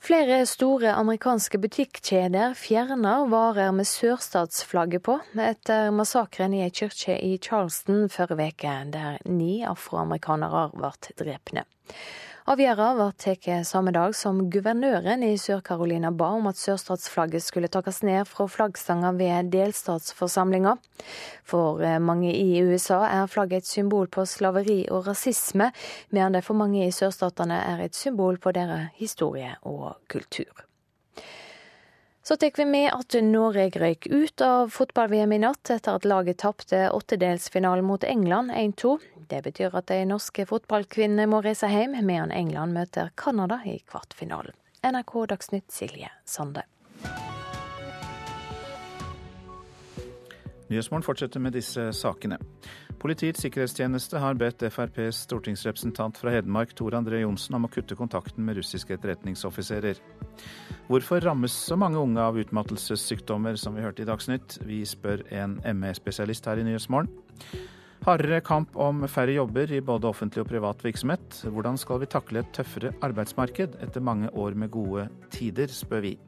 Flere store amerikanske butikkjeder fjerner varer med sørstatsflagget på etter massakren i ei kirke i Charleston forrige uke, der ni afroamerikanere ble drepne. Avgjørelsen ble tatt samme dag som guvernøren i Sør-Carolina ba om at sørstatsflagget skulle takkes ned fra flaggstanga ved delstatsforsamlinga. For eh, mange i USA er flagget et symbol på slaveri og rasisme, mens det for mange i sørstatene er et symbol på deres historie og kultur. Så tar vi med at Norge røyk ut av fotball-VM i natt etter at laget tapte åttedelsfinalen mot England 1-2. Det betyr at de norske fotballkvinnene må reise hjem, mens England møter Canada i kvartfinalen. NRK Dagsnytt Silje Sande. Nyhetsmorgen fortsetter med disse sakene. Politiets sikkerhetstjeneste har bedt FrPs stortingsrepresentant fra Hedmark Tor André Johnsen om å kutte kontakten med russiske etterretningsoffiserer. Hvorfor rammes så mange unge av utmattelsessykdommer, som vi hørte i Dagsnytt? Vi spør en ME-spesialist her i Nyhetsmorgen. Hardere kamp om færre jobber i både offentlig og privat virksomhet. Hvordan skal vi takle et tøffere arbeidsmarked etter mange år med gode tider, spør vi.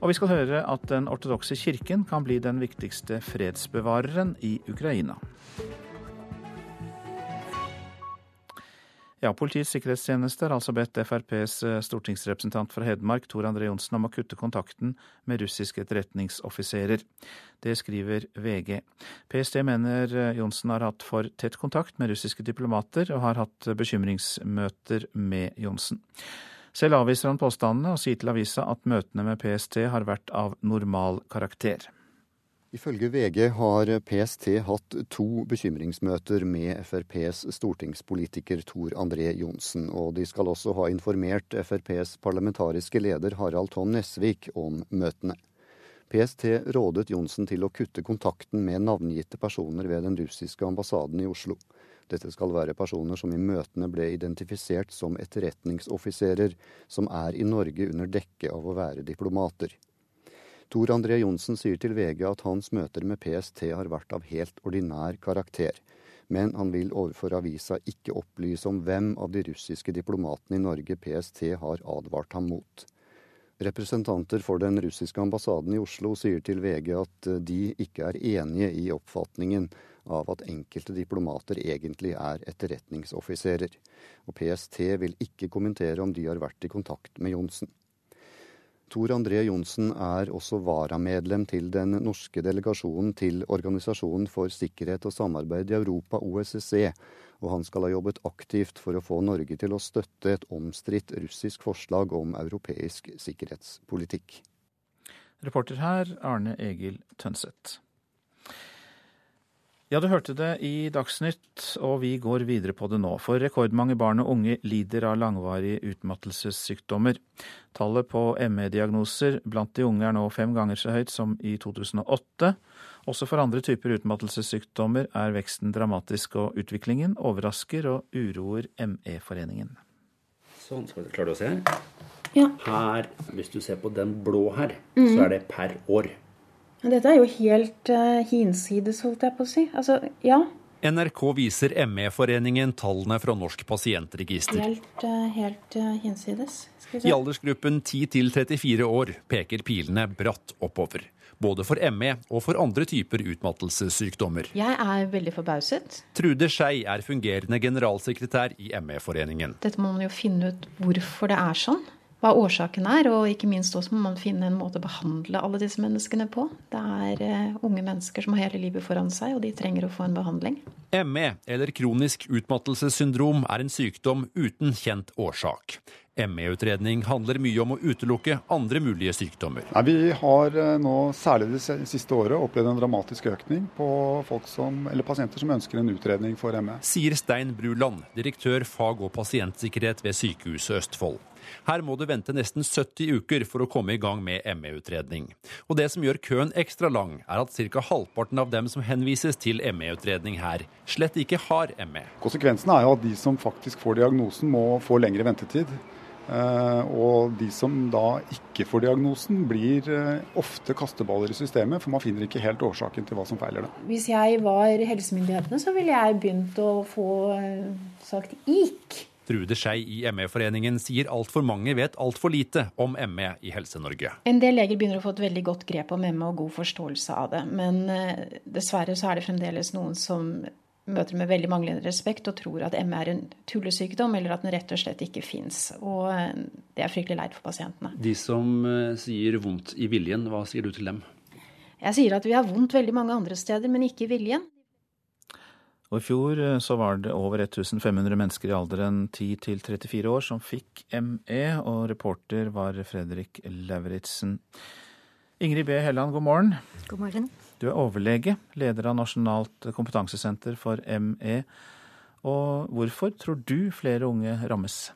Og vi skal høre at den ortodokse kirken kan bli den viktigste fredsbevareren i Ukraina. Ja, Politiets sikkerhetstjeneste har altså bedt FrPs eh, stortingsrepresentant fra Hedmark, Tor André Johnsen, om å kutte kontakten med russiske etterretningsoffiserer. Det skriver VG. PST mener eh, Johnsen har hatt for tett kontakt med russiske diplomater, og har hatt bekymringsmøter med Johnsen. Selv avviser han påstandene og sier til avisa at møtene med PST har vært av normal karakter. Ifølge VG har PST hatt to bekymringsmøter med FrPs stortingspolitiker Tor André Johnsen, og de skal også ha informert FrPs parlamentariske leder Harald Tom Nesvik om møtene. PST rådet Johnsen til å kutte kontakten med navngitte personer ved den russiske ambassaden i Oslo. Dette skal være personer som i møtene ble identifisert som etterretningsoffiserer, som er i Norge under dekke av å være diplomater. Tor André Johnsen sier til VG at hans møter med PST har vært av helt ordinær karakter, men han vil overfor avisa ikke opplyse om hvem av de russiske diplomatene i Norge PST har advart ham mot. Representanter for den russiske ambassaden i Oslo sier til VG at de ikke er enige i oppfatningen av at enkelte diplomater egentlig er etterretningsoffiserer, og PST vil ikke kommentere om de har vært i kontakt med Johnsen. Tor André Johnsen er også varamedlem til den norske delegasjonen til Organisasjonen for sikkerhet og samarbeid i Europa, OSSE, og han skal ha jobbet aktivt for å få Norge til å støtte et omstridt russisk forslag om europeisk sikkerhetspolitikk. Reporter her Arne Egil Tønseth. Ja, du hørte det i Dagsnytt, og vi går videre på det nå. For rekordmange barn og unge lider av langvarige utmattelsessykdommer. Tallet på ME-diagnoser blant de unge er nå fem ganger så høyt som i 2008. Også for andre typer utmattelsessykdommer er veksten dramatisk, og utviklingen overrasker og uroer ME-foreningen. Sånn, klarer du å se? her. Ja. Her, hvis du ser på den blå her, mm. så er det per år. Dette er jo helt uh, hinsides, holdt jeg på å si. Altså, ja. NRK viser ME-foreningen tallene fra Norsk pasientregister. Helt, uh, helt uh, hinsides. Skal vi I aldersgruppen 10 til 34 år peker pilene bratt oppover. Både for ME og for andre typer utmattelsessykdommer. Jeg er veldig forbauset. Trude Skei er fungerende generalsekretær i ME-foreningen. Dette må man jo finne ut hvorfor det er sånn. Hva årsaken er, og ikke minst også må man finne en måte å behandle alle disse menneskene på. Det er eh, unge mennesker som har hele livet foran seg, og de trenger å få en behandling. ME, eller kronisk utmattelsessyndrom, er en sykdom uten kjent årsak. ME-utredning handler mye om å utelukke andre mulige sykdommer. Nei, vi har eh, nå, særlig det siste året, opplevd en dramatisk økning på folk som, eller pasienter som ønsker en utredning for ME. Sier Stein Bruland, direktør fag- og pasientsikkerhet ved Sykehuset Østfold. Her må du vente nesten 70 uker for å komme i gang med ME-utredning. Og det som gjør køen ekstra lang, er at ca. halvparten av dem som henvises til ME-utredning her, slett ikke har ME. Konsekvensen er jo at de som faktisk får diagnosen, må få lengre ventetid. Eh, Og de som da ikke får diagnosen, blir eh, ofte kasteballer i systemet, for man finner ikke helt årsaken til hva som feiler dem. Hvis jeg var helsemyndighetene, så ville jeg begynt å få eh, sagt IK. Trude Skei i ME-foreningen sier altfor mange vet altfor lite om ME i Helse-Norge. En del leger begynner å få et veldig godt grep om ME og god forståelse av det. Men eh, dessverre så er det fremdeles noen som møter med veldig manglende respekt og tror at ME er en tullesykdom, eller at den rett og slett ikke fins. Og eh, det er fryktelig leit for pasientene. De som eh, sier vondt i viljen, hva sier du til dem? Jeg sier at vi har vondt veldig mange andre steder, men ikke i viljen. Og I fjor eh, så var det over 1500 mennesker i alderen 10 til 34 år som fikk ME, og reporter var Fredrik Lauritzen. Ingrid B. Helland, god morgen. God morgen. Du er overlege, leder av Nasjonalt kompetansesenter for ME. Og hvorfor tror du flere unge rammes?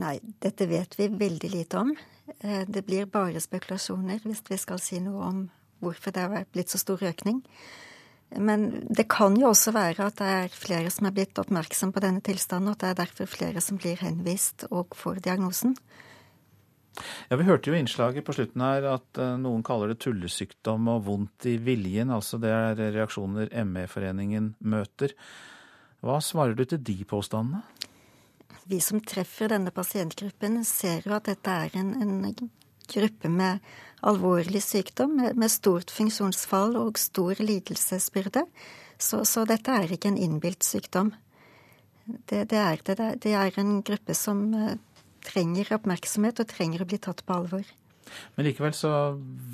Nei, dette vet vi veldig lite om. Eh, Det blir bare spekulasjoner hvis vi skal si noe om hvorfor det har blitt så stor økning. Men det kan jo også være at det er flere som er blitt oppmerksom på denne tilstanden, og at det er derfor flere som blir henvist og får diagnosen. Ja, Vi hørte jo innslaget på slutten her at eh, noen kaller det tullesykdom og vondt i viljen. Altså det er reaksjoner ME-foreningen møter. Hva svarer du til de påstandene? Vi som treffer denne pasientgruppen, ser jo at dette er en, en gruppe med alvorlig sykdom, med, stort funksjonsfall og stor lidelsesbyrde. Så, så dette er ikke en innbilt sykdom. Det, det, er, det, det er en gruppe som eh, trenger oppmerksomhet og trenger å bli tatt på alvor. Men likevel så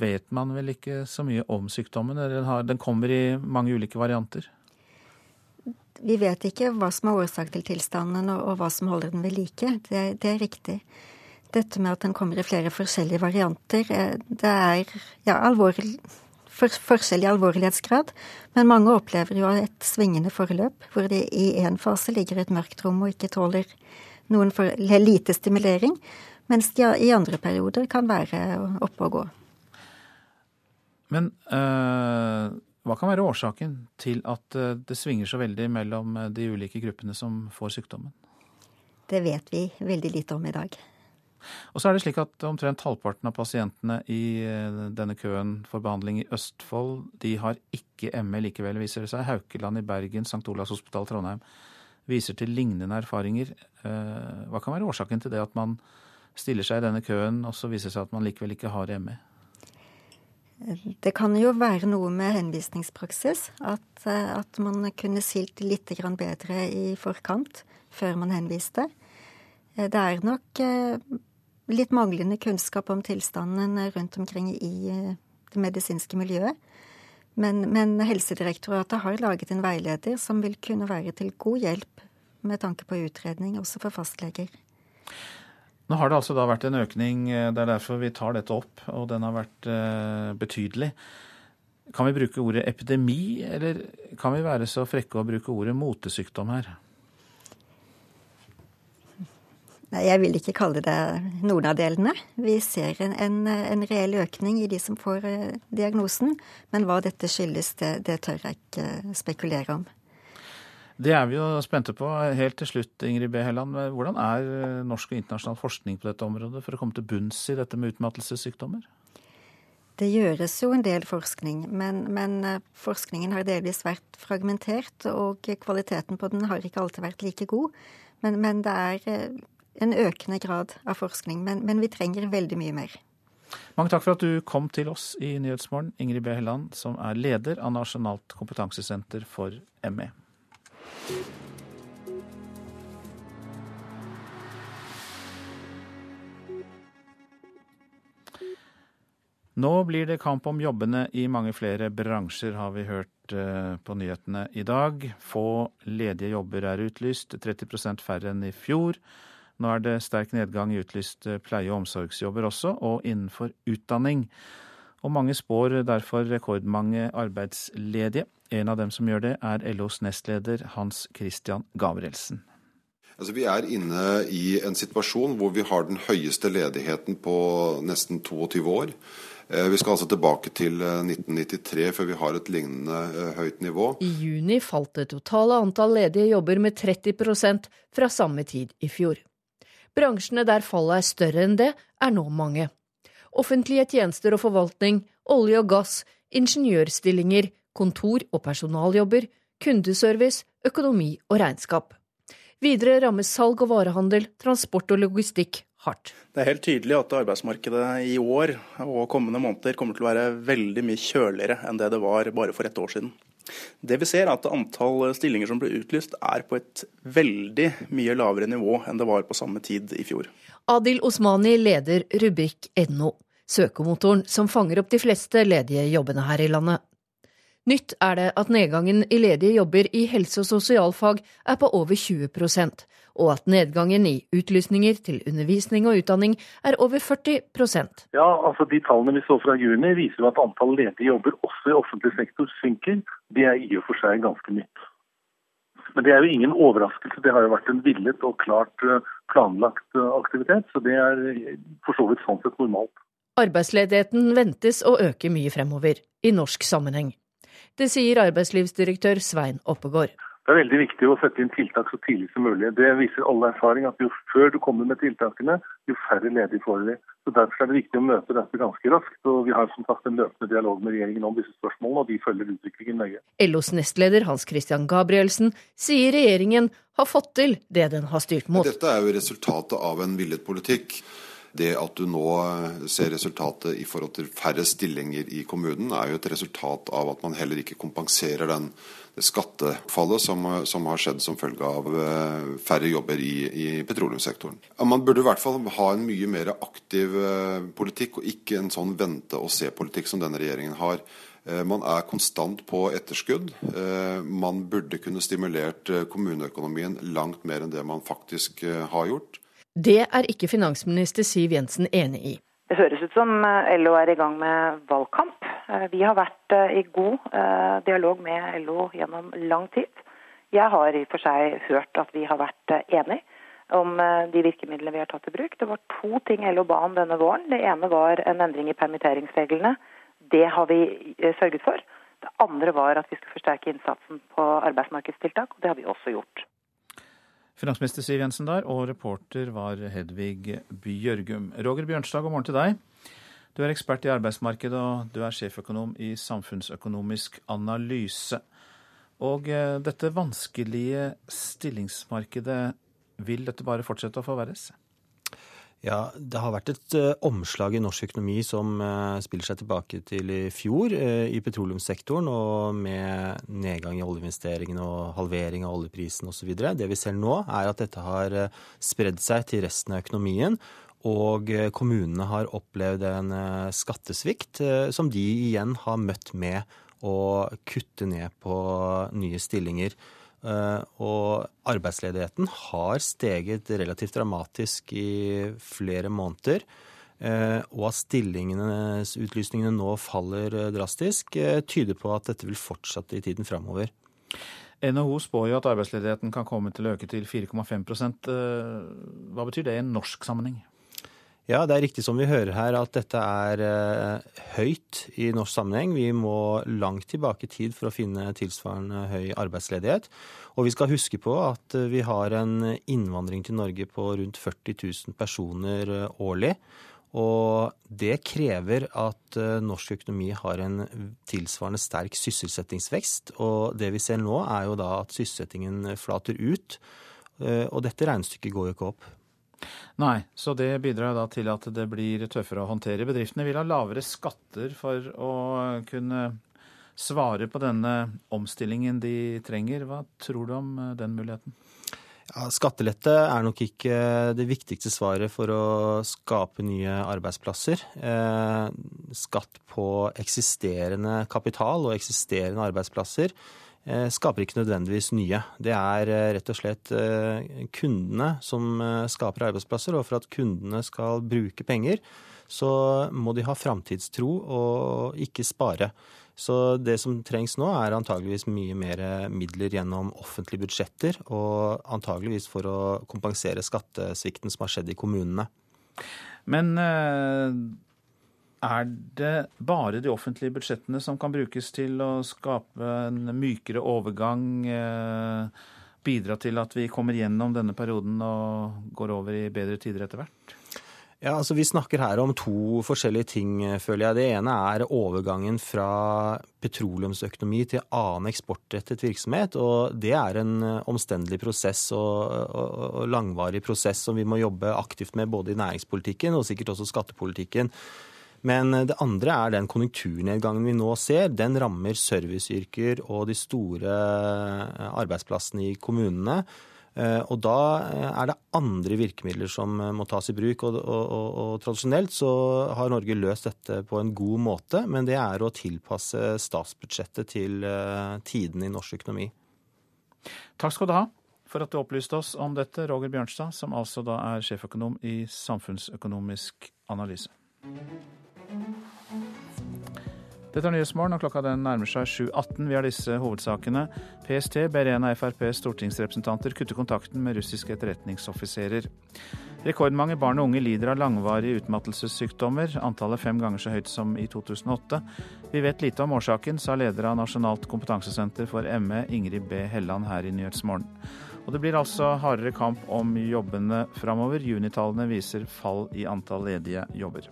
vet man vel ikke så mye om sykdommen? Den, har, den kommer i mange ulike varianter. Vi vet ikke hva som er årsak til tilstanden og, og hva som holder den ved like. Det, det er riktig. Dette med at den kommer i flere forskjellige varianter, eh, det er ja, alvorlig, for, forskjellig alvorlighetsgrad. Men mange opplever jo et svingende forløp, hvor det i én fase ligger et mørkt rom og ikke tåler noen for, lite stimulering, mens de i andre perioder kan være oppe og gå. Men øh, hva kan være årsaken til at øh, det svinger så veldig mellom de ulike gruppene som får sykdommen? Det vet vi veldig lite om i dag. Og så er det slik at omtrent halvparten av pasientene i øh, denne køen for behandling i Østfold, de har ikke ME likevel, viser det seg. Haukeland i Bergen, St. Olavs hospital Trondheim viser til lignende erfaringer. Eh, Hva kan være årsaken til det at man stiller seg i denne køen, og så viser det seg at man likevel ikke har ME? Det kan jo være noe med henvisningspraksis. At, eh, at man kunne silt litt bedre i forkant, før man henviste. Eh, Det er nok eh, litt manglende kunnskap om tilstanden rundt omkring i det medisinske miljøet. Men, men, Helsedirektoratet har laget en veileder som vil kunne være til god hjelp med tanke på utredning, også for fastleger. Nå har det altså da vært en økning, det er derfor vi tar dette opp, og den har vært eh, betydelig. Kan vi bruke ordet epidemi, eller kan vi være så frekke å bruke ordet motesykdom her? Nei, Jeg vil ikke kalle det noen av delene. Vi ser en, en, en reell økning i de som får eh, diagnosen. Men hva dette skyldes, det, det tør jeg ikke spekulere om. Det er vi jo spente på. Helt til slutt, Ingrid B. Helland. Hvordan er eh, norsk og internasjonal forskning på dette området for å komme til bunns i dette med utmattelsessykdommer? Det gjøres jo en del forskning, men, men, eh, forskningen har delvis vært fragmentert, og kvaliteten på den har ikke alltid vært like god. Men, men det er en økende grad av forskning, men, men, vi trenger veldig mye mer. Mange takk for at du kom til oss i Nyhetsmorgen, Ingrid B. Helland, som er leder av Nasjonalt kompetansesenter for ME. Nå blir det kamp om jobbene i mange flere bransjer, har vi hørt eh, på nyhetene i dag. Få ledige jobber er utlyst, 30% færre enn i fjor. Nå er det sterk nedgang i utlyste pleie- og omsorgsjobber også, og innenfor utdanning. Og mange spår derfor rekordmange arbeidsledige. En av dem som gjør det, er LOs nestleder Hans Christian Gabrielsen. Altså, vi er inne i en situasjon hvor vi har den høyeste ledigheten på nesten 22 år. Eh, vi skal altså tilbake til 1993 eh, før vi har et lignende eh, høyt nivå. I juni falt det totale antall ledige jobber med 30% fra samme tid i fjor. Bransjene der fallet er større enn det, er nå mange. Offentlige tjenester og forvaltning, olje og gass, ingeniørstillinger, kontor- og personaljobber, kundeservice, økonomi og regnskap. Videre rammes salg og varehandel, transport og logistikk hardt. Det er helt tydelig at arbeidsmarkedet i år og kommende måneder kommer til å være veldig mye kjøligere enn det det var bare for et år siden. Det vi ser er at Antall stillinger som ble utlyst er på et veldig mye lavere nivå enn det var på samme tid i fjor. Adil Osmani leder rubrikk.no, søkemotoren som fanger opp de fleste ledige jobbene her i landet. Nytt er det at nedgangen i ledige jobber i helse- og sosialfag er på over 20 og at nedgangen i utlysninger til undervisning og utdanning er over 40% Ja, altså De tallene vi så fra juni viser jo at antall ledige jobber også i offentlig sektor synker. Det er i og for seg ganske nytt. Men det er jo ingen overraskelse. Det har jo vært en villet og klart eh, planlagt eh, aktivitet. Så det er for så vidt sånn sett normalt. Arbeidsledigheten ventes å øke mye fremover, i norsk sammenheng. Det sier arbeidslivsdirektør Svein Oppegård. Det er veldig viktig å sette inn tiltak så tidlig som mulig. Det viser all erfaring at jo før du kommer med tiltakene, jo færre ledige får vi. Så Derfor er det viktig å møte dette ganske raskt. og Vi har som sagt en løpende dialog med regjeringen om disse spørsmålene, og de følger utviklingen nøye. LOs nestleder Hans Christian Gabrielsen sier regjeringen har fått til det den har styrt mot. Dette er jo resultatet av en villet politikk. Det at du nå ser resultatet i forhold til færre stillinger i kommunen, er jo et resultat av at man heller ikke kompenserer den skattefallet som, som, har skjedd som følge av eh, færre jobber i, i petroleumssektoren. Man burde i hvert fall ha en mye mer aktiv eh, politikk, og ikke en sånn vente-og-se-politikk som denne regjeringen har. Eh, man er konstant på etterskudd. Man burde kunne stimulert kommuneøkonomien langt mer enn det man faktisk har gjort. Det er ikke finansminister Siv Jensen enig i. Det høres ut som LO er i gang med valgkamp. Eh, vi har vært eh, i god eh, dialog med LO gjennom lang tid. Jeg har i og for seg hørt at vi har vært enige om de virkemidlene vi har tatt i bruk. Det var to ting LO ba om denne våren. Det ene var en endring i permitteringsreglene. Det har vi sørget for. Det andre var at vi skulle forsterke innsatsen på arbeidsmarkedstiltak, og det har vi også gjort. Finansminister Siv Jensen der, og reporter var Hedvig Bjørgum. Roger Bjørnstad, god morgen til deg. Du er ekspert i arbeidsmarkedet, og du er sjeføkonom i Samfunnsøkonomisk analyse. Og eh, dette vanskelige stillingsmarkedet, vil dette bare fortsette å forverres? Ja, Det har vært et uh, omslag i norsk økonomi som uh, spiller seg tilbake til i fjor uh, i petroleumssektoren, og med nedgang i oljeinvesteringene og halvering av oljeprisen osv. Det vi ser nå, er at dette har spredd seg til resten av økonomien. Og kommunene har opplevd en skattesvikt som de igjen har møtt med å kutte ned på nye stillinger. Eh, og arbeidsledigheten har steget relativt dramatisk i flere måneder. Eh, og at stillingenes utlysningene nå faller eh, drastisk, tyder på at dette vil fortsette i tiden framover. NHO spår jo at arbeidsledigheten kan komme til å øke til 4,5% Hva betyr det i en norsk sammenheng? Ja, det er riktig som vi hører her at dette er uh, høyt i norsk sammenheng. Vi må langt tilbake i tid for å finne tilsvarende høy arbeidsledighet. Og vi skal huske på at uh, vi har en innvandring til Norge på rundt 40 000 personer uh, årlig. Og det krever at norsk økonomi har en tilsvarende sterk sysselsettingsvekst. Og det vi ser nå, er jo da at sysselsettingen flater ut. Og dette regnestykket går jo ikke opp. Nei, så det bidrar da til at det blir tøffere å håndtere. Bedriftene vil ha lavere skatter for å kunne svare på denne omstillingen de trenger. Hva tror du om eh, den muligheten? Ja, skattelette er nok ikke det viktigste svaret for å skape nye arbeidsplasser. Eh, skatt på eksisterende kapital og eksisterende arbeidsplasser Eh, skaper ikke nødvendigvis nye. Det er eh, rett og slett eh, kundene som skaper arbeidsplasser, og for at kundene skal bruke penger, så må de ha framtidstro og ikke spare. Så det som trengs nå, er antageligvis mye mer midler gjennom offentlige budsjetter, og antageligvis for å kompensere skattesvikten som har skjedd i kommunene. Men er det bare de offentlige budsjettene som kan brukes til å skape en mykere overgang, eh, bidra til at vi kommer gjennom denne perioden og går over i bedre tider etter hvert? Ja, altså Vi snakker her om to forskjellige ting, føler jeg. Det ene er overgangen fra petroleumsøkonomi til annen eksportrettet virksomhet. og Det er en omstendelig prosess og, og, og langvarig prosess som vi må jobbe aktivt med både i næringspolitikken og sikkert også skattepolitikken. Men det andre er den konjunkturnedgangen vi nå ser. Den rammer serviceyrker og de store eh, arbeidsplassene i kommunene. Eh, og da eh, er det andre virkemidler som må tas i bruk. Og, og, og, og, tradisjonelt så har Norge løst dette på en god måte, men det er å tilpasse statsbudsjettet til tidene i norsk økonomi. Takk skal du ha for at du opplyste oss om dette, Roger Bjørnstad, som altså da er sjeføkonom i Samfunnsøkonomisk analyse. Dette er Nyhetsmorgen, og klokka den nærmer seg 7.18. Vi har disse hovedsakene. PST ber en av FrPs stortingsrepresentanter kutte kontakten med russiske etterretningsoffiserer. Rekordmange barn og unge lider av langvarige utmattelsessykdommer, antallet fem ganger så høyt som i 2008. Vi vet lite om årsaken, sa leder av Nasjonalt kompetansesenter for ME, Ingrid B. Helland, her i Nyhetsmorgen. Og det blir altså hardere kamp om jobbene framover. Junitallene viser fall i antall ledige jobber.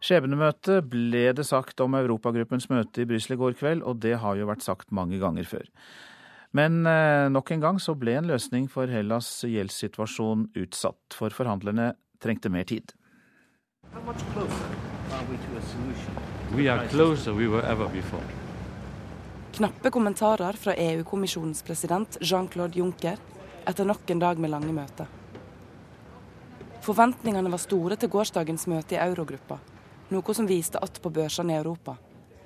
Skjebnemøte ble det sagt om Europagruppens møte i Brussel i går kveld, og det har jo vært sagt mange ganger før. Men eh, nok en gang så ble en løsning for Hellas' gjeldssituasjon utsatt, for forhandlerne trengte mer tid. We are closer we were ever before. Knappe kommentarer fra EU-kommisjonens president Jean-Claude Juncker etter nok en dag med lange møter. Forventningene var store til gårsdagens møte i eurogruppa, noe som viste att på børsene i Europa.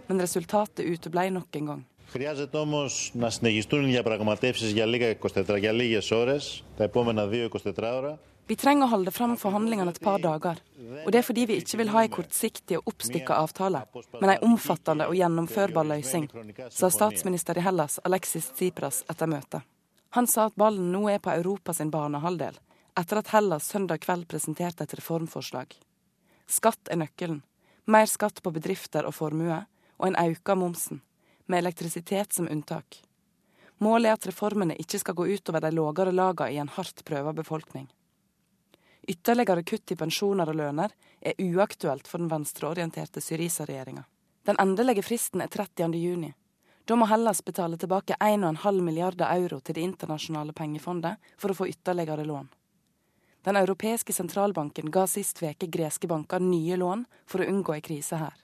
Men resultatet uteblei nok en gang. Χρειάζεται όμως να συνεχιστούν οι διαπραγματεύσεις για λίγα 24, για λίγες ώρες, τα επόμενα 2-24 ώρα. Vi trenger å holde fram forhandlingene et par dager. Og det er fordi vi ikke vil ha en kortsiktig og oppstykka avtale, men en omfattende og gjennomførbar løsning, sa statsminister i Hellas Alexis Tsipras etter møtet. Han sa at ballen nå er på Europas banehalvdel, etter at Hellas søndag kveld presenterte et reformforslag. Skatt er nøkkelen. mer skatt på bedrifter og formue, og en auka momsen, med elektrisitet som unntak. Målet er at reformene ikke skal gå utover de lågere lagene i en hardt prøva befolkning. Ytterligere kutt i pensjoner og lønner er uaktuelt for den venstreorienterte Syriza-regjeringa. Den endelige fristen er 30. juni. Da må Hellas betale tilbake 1,5 milliarder euro til Det internasjonale pengefondet for å få ytterligere lån. Den europeiske sentralbanken ga sist veke greske banker nye lån for å unngå ei krise her.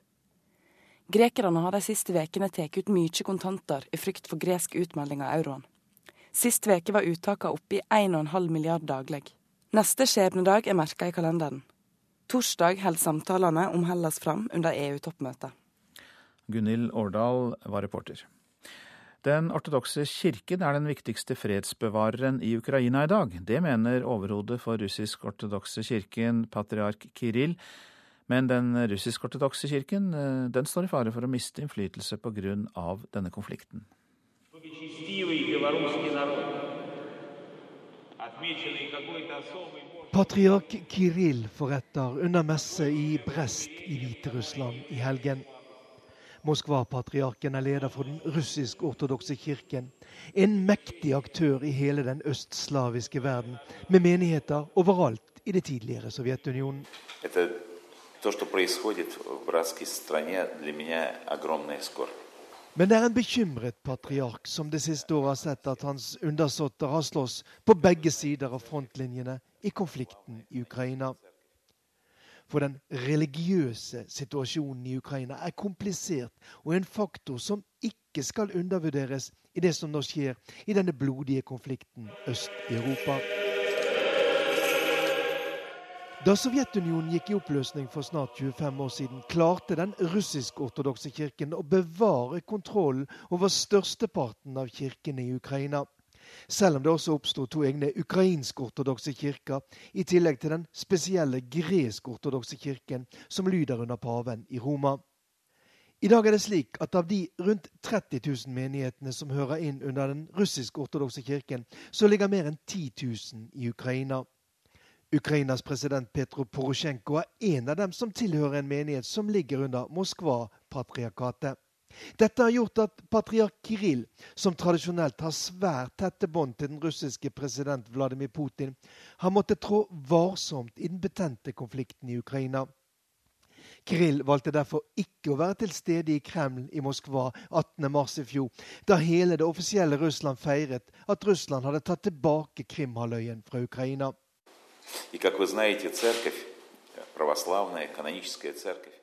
Grekerne har de siste vekene tatt ut mye kontanter i frykt for gresk utmelding av euroen. Sist veke var uttakene oppe i 1,5 milliard daglig. Neste skjebnedag er merka i kalenderen. Torsdag holder samtalene om Hellas fram under EU-toppmøtet. Gunhild Årdal var reporter. Den ortodokse kirken er den viktigste fredsbevareren i Ukraina i dag. Det mener overhodet for russisk-ortodokse kirken, patriark Kiril. Men den russisk-ortodokse kirken eh, den står i fare for å miste innflytelse pga. denne konflikten. Patriark Kiril forretter under messe i Brest i Hviterussland i helgen. Moskva-patriarken er leder for den russisk-ortodokse kirken. En mektig aktør i hele den østslaviske verden, med menigheter overalt i det tidligere Sovjetunionen. Men det er en bekymret patriark som det siste året har sett at hans undersåtter har slåss på begge sider av frontlinjene i konflikten i Ukraina. For den religiøse situasjonen i Ukraina er komplisert og en faktor som ikke skal undervurderes i det som nå skjer i denne blodige konflikten øst i Europa. Da Sovjetunionen gikk i oppløsning for snart 25 år siden, klarte den russisk-ortodokse kirken å bevare kontrollen over størsteparten av kirkene i Ukraina selv om det også oppsto to egne ukrainsk-ortodokse kirker, i tillegg til den spesielle gresk-ortodokse kirken som lyder under paven i Roma. I dag er det slik at av de rundt 30 000 menighetene som hører inn under den russisk-ortodokse kirken, så ligger mer enn 10 000 i Ukraina. Ukrainas president Petro Porosjenko er en av dem som tilhører en menighet som ligger under Moskva-patriarkatet. Dette har gjort at patriark Kiril, som tradisjonelt har svært tette bånd til den russiske president Vladimir Putin, har måttet trå varsomt i den betente konflikten i Ukraina. Kirill valgte derfor ikke å være til stede i Kreml i Moskva 18.3 i fjor, da hele det offisielle Russland feiret at Russland hadde tatt tilbake Krimhalvøyen fra Ukraina. И, как вы знаете, церковь, православная каноническая церковь,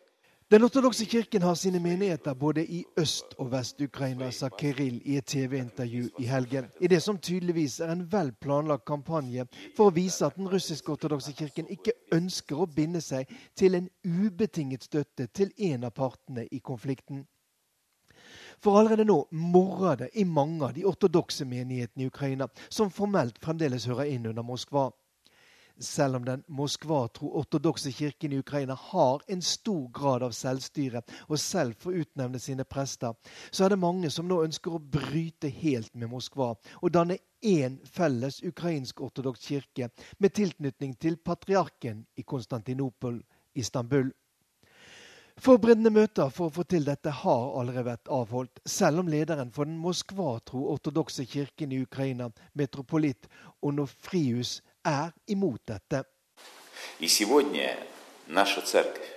den ortodokse kirken har sine menigheter både i Øst- og Vest-Ukraina, sa Kiril i et TV-intervju i helgen. I det som tydeligvis er en vel planlagt kampanje for å vise at den russisk-ortodokse kirken ikke ønsker å binde seg til en ubetinget støtte til en av partene i konflikten. For allerede nå morrer det i mange av de ortodokse menighetene i Ukraina, som formelt fremdeles hører inn under Moskva selv om den Moskva-tro ortodokse kirken i Ukraina har en stor grad av selvstyre og selv får utnevne sine prester, så er det mange som nå ønsker å bryte helt med Moskva og danne én felles ukrainsk-ortodoks kirke med tilknytning til patriarken i Konstantinopel, Istanbul. Forberedende møter for å få til dette har allerede vært avholdt, selv om lederen for den Moskva-tro ortodokse kirken i Ukraina, metropolit Onofrius, er imot dette. И сегодня наша церковь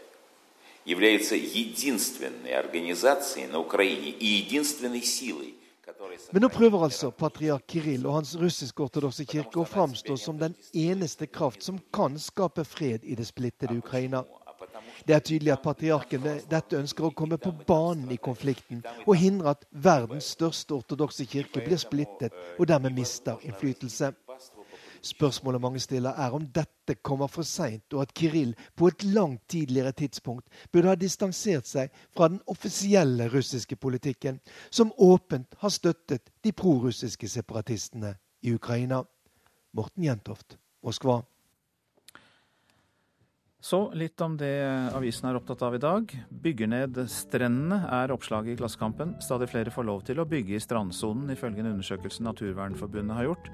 является единственной организацией на Украине и единственной силой, men nå prøver altså patriark Kirill og hans russisk-ortodokse kirke å framstå som den eneste kraft som kan skape fred i det splittede Ukraina. Det er tydelig at patriarken med dette ønsker å komme på banen i konflikten og hindre at verdens største ortodokse kirke blir splittet og dermed mister innflytelse. Spørsmålet mange stiller, er om dette kommer for seint, og at Kiril på et langt tidligere tidspunkt burde ha distansert seg fra den offisielle russiske politikken, som åpent har støttet de prorussiske separatistene i Ukraina. Morten Jentoft, Moskva. Så litt om det avisen er opptatt av i dag. Bygger ned strendene, er oppslaget i Klassekampen. Stadig flere får lov til å bygge i strandsonen, ifølge en undersøkelse Naturvernforbundet har gjort.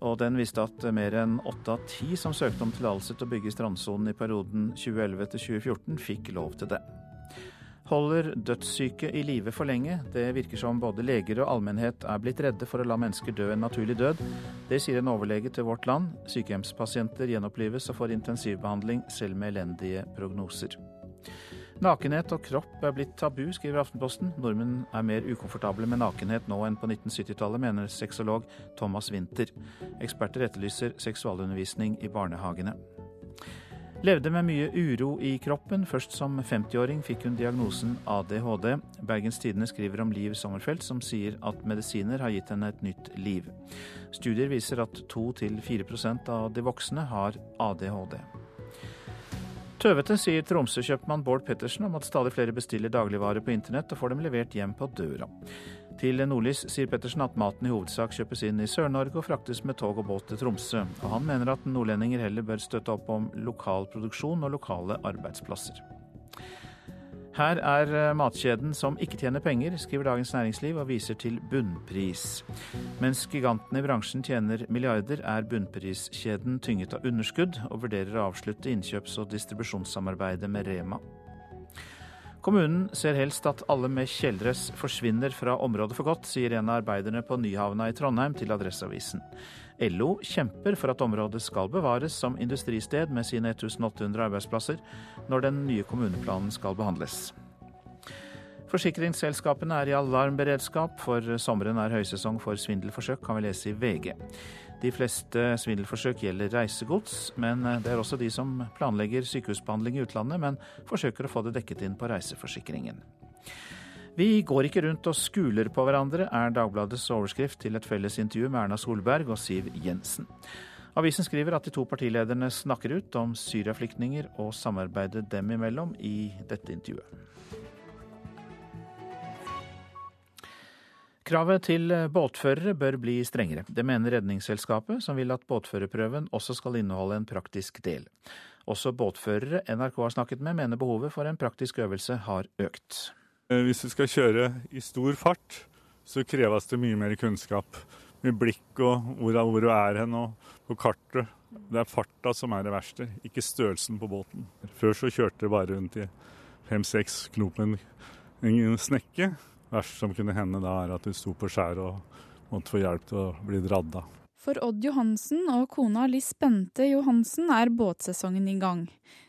Og den viste at mer enn åtte av ti som søkte om tillatelse til å bygge i strandsonen i perioden 2011 til 2014, fikk lov til det. Holder dødssyke i live for lenge? Det virker som både leger og allmennhet er blitt redde for å la mennesker dø en naturlig død. Det sier en overlege til Vårt Land. Sykehjemspasienter gjenopplives og får intensivbehandling selv med elendige prognoser. Nakenhet og kropp er blitt tabu, skriver Aftenposten. Nordmenn er mer ukomfortable med nakenhet nå enn på 1970-tallet, mener sexolog Thomas Winther. Eksperter etterlyser seksualundervisning i barnehagene. Levde med mye uro i kroppen. Først som 50-åring fikk hun diagnosen ADHD. Bergens Tidende skriver om Liv Sommerfelt, som sier at medisiner har gitt henne et nytt liv. Studier viser at 2-4% av de voksne har ADHD. Tøvete, sier Tromsø-kjøpmann Bård Pettersen om at stadig flere bestiller dagligvarer på internett og får dem levert hjem på døra. Til Nordlys sier Pettersen at maten i hovedsak kjøpes inn i Sør-Norge og fraktes med tog og båt til Tromsø. Og han mener at nordlendinger heller bør støtte opp om lokal produksjon og lokale arbeidsplasser. Her er eh, matkjeden som ikke tjener penger, skriver Dagens Næringsliv og viser til bunnpris. Mens gigantene i bransjen tjener milliarder, er bunnpriskjeden tynget av underskudd og vurderer å avslutte innkjøps- og distribusjonssamarbeidet med Rema. Kommunen ser helst at alle med kjeledress forsvinner fra området for godt, sier en av arbeiderne på Nyhavna i Trondheim til Adresseavisen. LO kjemper for at området skal bevares som industristed med sine 1800 arbeidsplasser når den nye kommuneplanen skal behandles. Forsikringsselskapene er i alarmberedskap, for sommeren er høysesong for svindelforsøk, kan vi lese i VG. De fleste svindelforsøk gjelder reisegods, men det er også de som planlegger sykehusbehandling i utlandet, men forsøker å få det dekket inn på reiseforsikringen. Vi går ikke rundt og skuler på hverandre, er Dagbladets overskrift til et felles intervju med Erna Solberg og Siv Jensen. Avisen skriver at de to partilederne snakker ut om syriaflyktninger og samarbeidet dem imellom i dette intervjuet. Kravet til båtførere bør bli strengere. Det mener Redningsselskapet, som vil at båtførerprøven også skal inneholde en praktisk del. Også båtførere NRK har snakket med, mener behovet for en praktisk øvelse har økt. Eh, hvis du skal kjøre i stor fart, så kreves det mye mer kunnskap. Med blikk og hvor, hvor du er hen og på kartet. Det er farta som er det verste, ikke størrelsen på båten. Før så kjørte det bare rundt i fem-seks knop med en snekke. Verst som kunne hende da, er at du sto på skjæret og måtte få hjelp til å bli dradd av. For Odd Johansen og kona Liss Bente Johansen er båtsesongen i gang.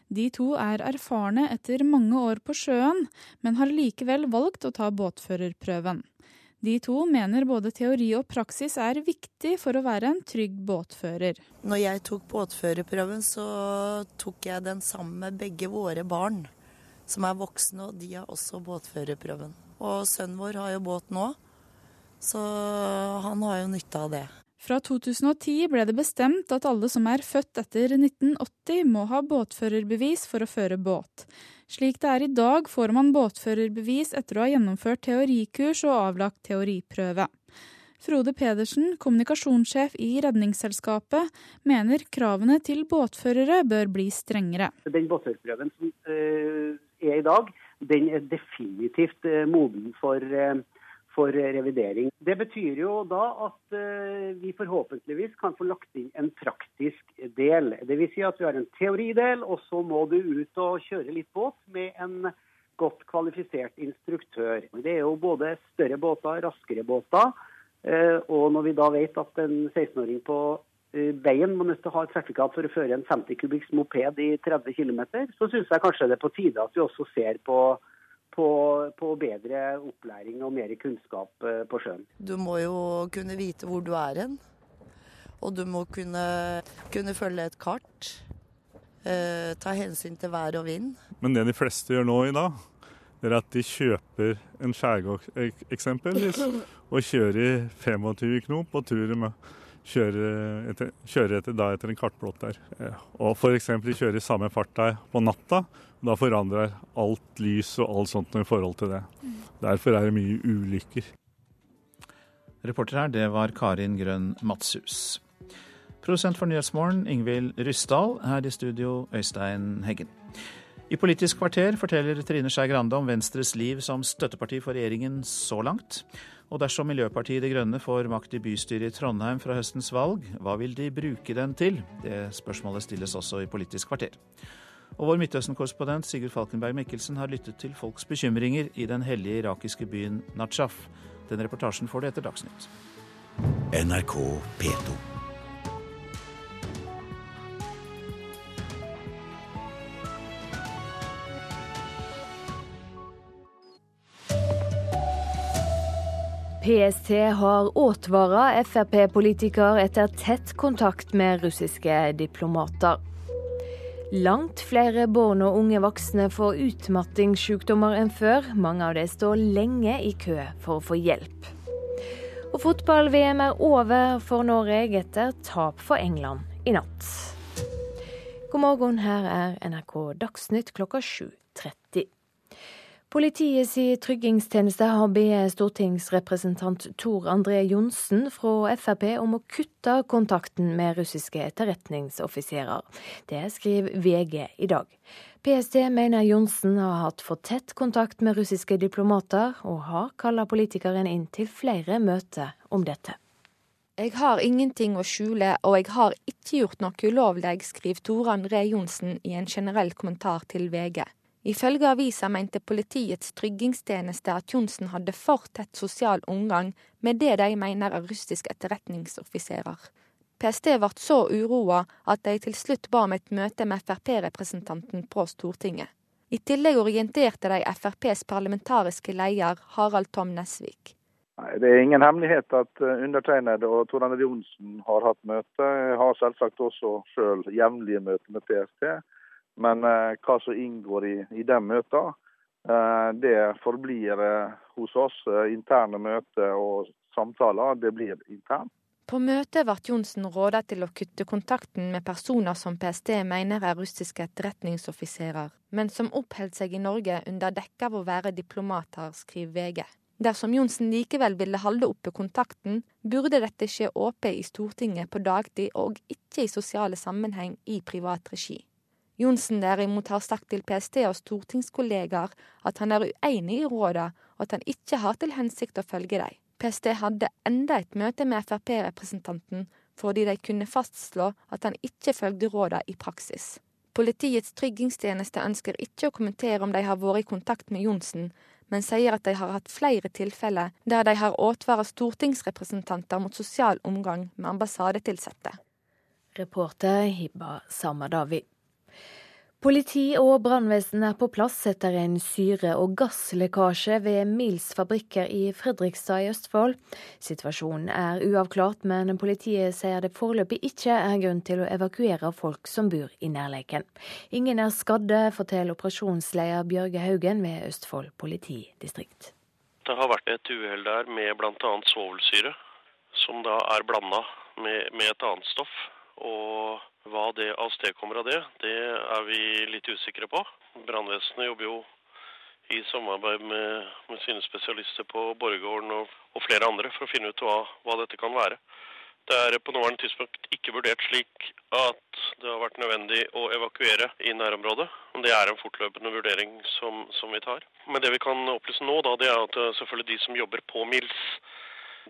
De to er erfarne etter mange år på sjøen, men har likevel valgt å ta båtførerprøven. De to mener både teori og praksis er viktig for å være en trygg båtfører. Når jeg tok båtførerprøven, så tok jeg den sammen med begge våre barn, som er voksne, og de har også båtførerprøven. Og sønnen vår har jo båt nå, så han har jo nytte av det. Fra 2010 ble det bestemt at alle som er født etter 1980 må ha båtførerbevis for å føre båt. Slik det er i dag får man båtførerbevis etter å ha gjennomført teorikurs og avlagt teoriprøve. Frode Pedersen, kommunikasjonssjef i Redningsselskapet, mener kravene til båtførere bør bli strengere. Den båtførerprøven som uh, er i dag, den er definitivt uh, moden for uh, for revidering. Det betyr jo da at eh, vi forhåpentligvis kan få lagt inn en praktisk del. Dvs. Si at vi har en teoridel, og så må du ut og kjøre litt båt med en godt kvalifisert instruktør. Det er jo både større båter, raskere båter. Eh, og når vi da vet at en 16-åring på eh, veien må nødt til å ha et sertifikat for å føre en 50 kubikks moped i 30 km, så syns jeg kanskje det er på tide at vi også ser på på, på, bedre opplæring og mer kunnskap eh, på sjøen. Du må jo kunne vite hvor du er hen. Og du må kunne, kunne følge et kart. Eh, ta hensyn til vær og vind. Men det de fleste gjør nå i dag, det er at de kjøper en skjærgårdeksempel og kjører i 25 knop og tror de kjører etter, kjører etter, da etter en kartblått der. Og f.eks. de kjører i samme fart der på natta da forandrer alt lys og alt sånt i forhold til det. Derfor er det mye ulykker. Reporter her, det var Karin Grønn Madshus. Produsent for Nyhetsmorgen, Ingvild Ryssdal. Her i studio, Øystein Heggen. I Politisk kvarter forteller Trine Skei Grande om Venstres liv som støtteparti for regjeringen så langt. Og dersom Miljøpartiet De Grønne får makt i bystyret i Trondheim fra høstens valg, hva vil de bruke den til? Det spørsmålet stilles også i Politisk kvarter. Og vår Midtøsten-korrespondent Sigurd Falkenberg Mikkelsen har lyttet til folks bekymringer i den hellige irakiske byen Natshaf. Den reportasjen får du etter Dagsnytt. NRK P2. PST har advart Frp-politiker etter tett kontakt med russiske diplomater. Langt flere barn og unge voksne får utmattingssykdommer enn før. Mange av dem står lenge i kø for å få hjelp. Og fotball-VM er over for Norge etter tap for England i natt. God morgen, her er NRK Dagsnytt klokka 7.30. Politiets tryggingstjeneste har bedt stortingsrepresentant Tor André Johnsen fra Frp om å kutte kontakten med russiske etterretningsoffiserer. Det skriver VG i dag. PST mener Johnsen har hatt for tett kontakt med russiske diplomater, og har kalla politikeren inn til flere møter om dette. Jeg har ingenting å skjule, og jeg har ikke gjort noe ulovlig, skriver Tore André Johnsen i en generell kommentar til VG. Ifølge avisa mente Politiets tryggingstjeneste at Johnsen hadde for tett sosial omgang med det de mener er russiske etterretningsoffiserer. PST ble så uroa at de til slutt ba om et møte med Frp-representanten på Stortinget. I tillegg orienterte de FrPs parlamentariske leder Harald Tom Nesvik. Det er ingen hemmelighet at eh, undertegnede og Tor André Johnsen har hatt møte. Jeg har selvsagt også selv jevnlige møter med PST. Men eh, hva som inngår i, i de møtene, eh, det forblir eh, hos oss. Interne møter og samtaler, det blir internt. På møtet ble Johnsen rådet til å kutte kontakten med personer som PST mener er russiske etterretningsoffiserer, men som oppholdt seg i Norge under dekke av å være diplomater, skriver VG. Dersom Johnsen likevel ville holde oppe kontakten, burde dette skje åpent i Stortinget på dagtid og ikke i sosiale sammenheng i privat regi. Johnsen derimot har sagt til PST og stortingskollegaer at han er uenig i rådene, og at han ikke har til hensikt å følge dem. PST hadde enda et møte med Frp-representanten fordi de kunne fastslå at han ikke følgde rådene i praksis. Politiets tryggingstjeneste ønsker ikke å kommentere om de har vært i kontakt med Johnsen, men sier at de har hatt flere tilfeller der de har advart stortingsrepresentanter mot sosial omgang med ambassadetilsatte. Reporter Hibba Samadavi. Politi og brannvesen er på plass etter en syre- og gasslekkasje ved Mils fabrikker i Fredrikstad i Østfold. Situasjonen er uavklart, men politiet sier det foreløpig ikke er grunn til å evakuere folk som bor i nærleken. Ingen er skadde, forteller operasjonsleder Bjørge Haugen ved Østfold politidistrikt. Det har vært et uhell der med bl.a. svovelsyre, som da er blanda med, med et annet stoff. Og hva det avstedkommer av det, det er vi litt usikre på. Brannvesenet jobber jo i samarbeid med, med sine spesialister på Borregaarden og, og, flere andre for å finne ut hva, hva, dette kan være. Det er på nåværende tidspunkt ikke vurdert slik at det har vært nødvendig å evakuere i nærområdet. Men det er en fortløpende vurdering som, som vi tar. Men det vi kan opplyse nå, da, det er at eh, selvfølgelig de som jobber på Mils,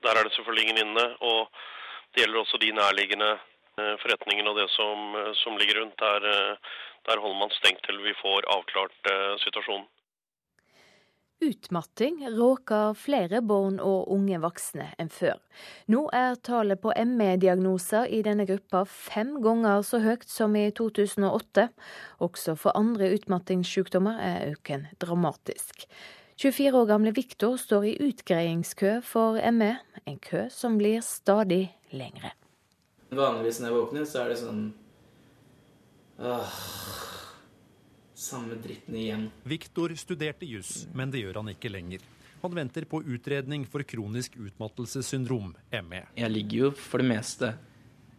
der er det selvfølgelig ingen inne. Og det gjelder også de nærliggende forretningen og det som, eh, som ligger rundt. Der, eh, der, holder man stengt til vi får avklart situasjonen. Utmatting råker flere barn og unge voksne enn før. Nå er tallet på ME-diagnoser i denne gruppa fem ganger så høyt som i 2008. Også for andre utmattingssykdommer er øken dramatisk. 24 år gamle Viktor står i utgreiingskø for ME, en kø som blir stadig lengre. Vanligvis når jeg våkner, så er det sånn Åh, Samme dritten igjen. Viktor studerte juss, men det gjør han ikke lenger. Han venter på utredning for kronisk utmattelsessyndrom, ME. Jeg ligger jo for det meste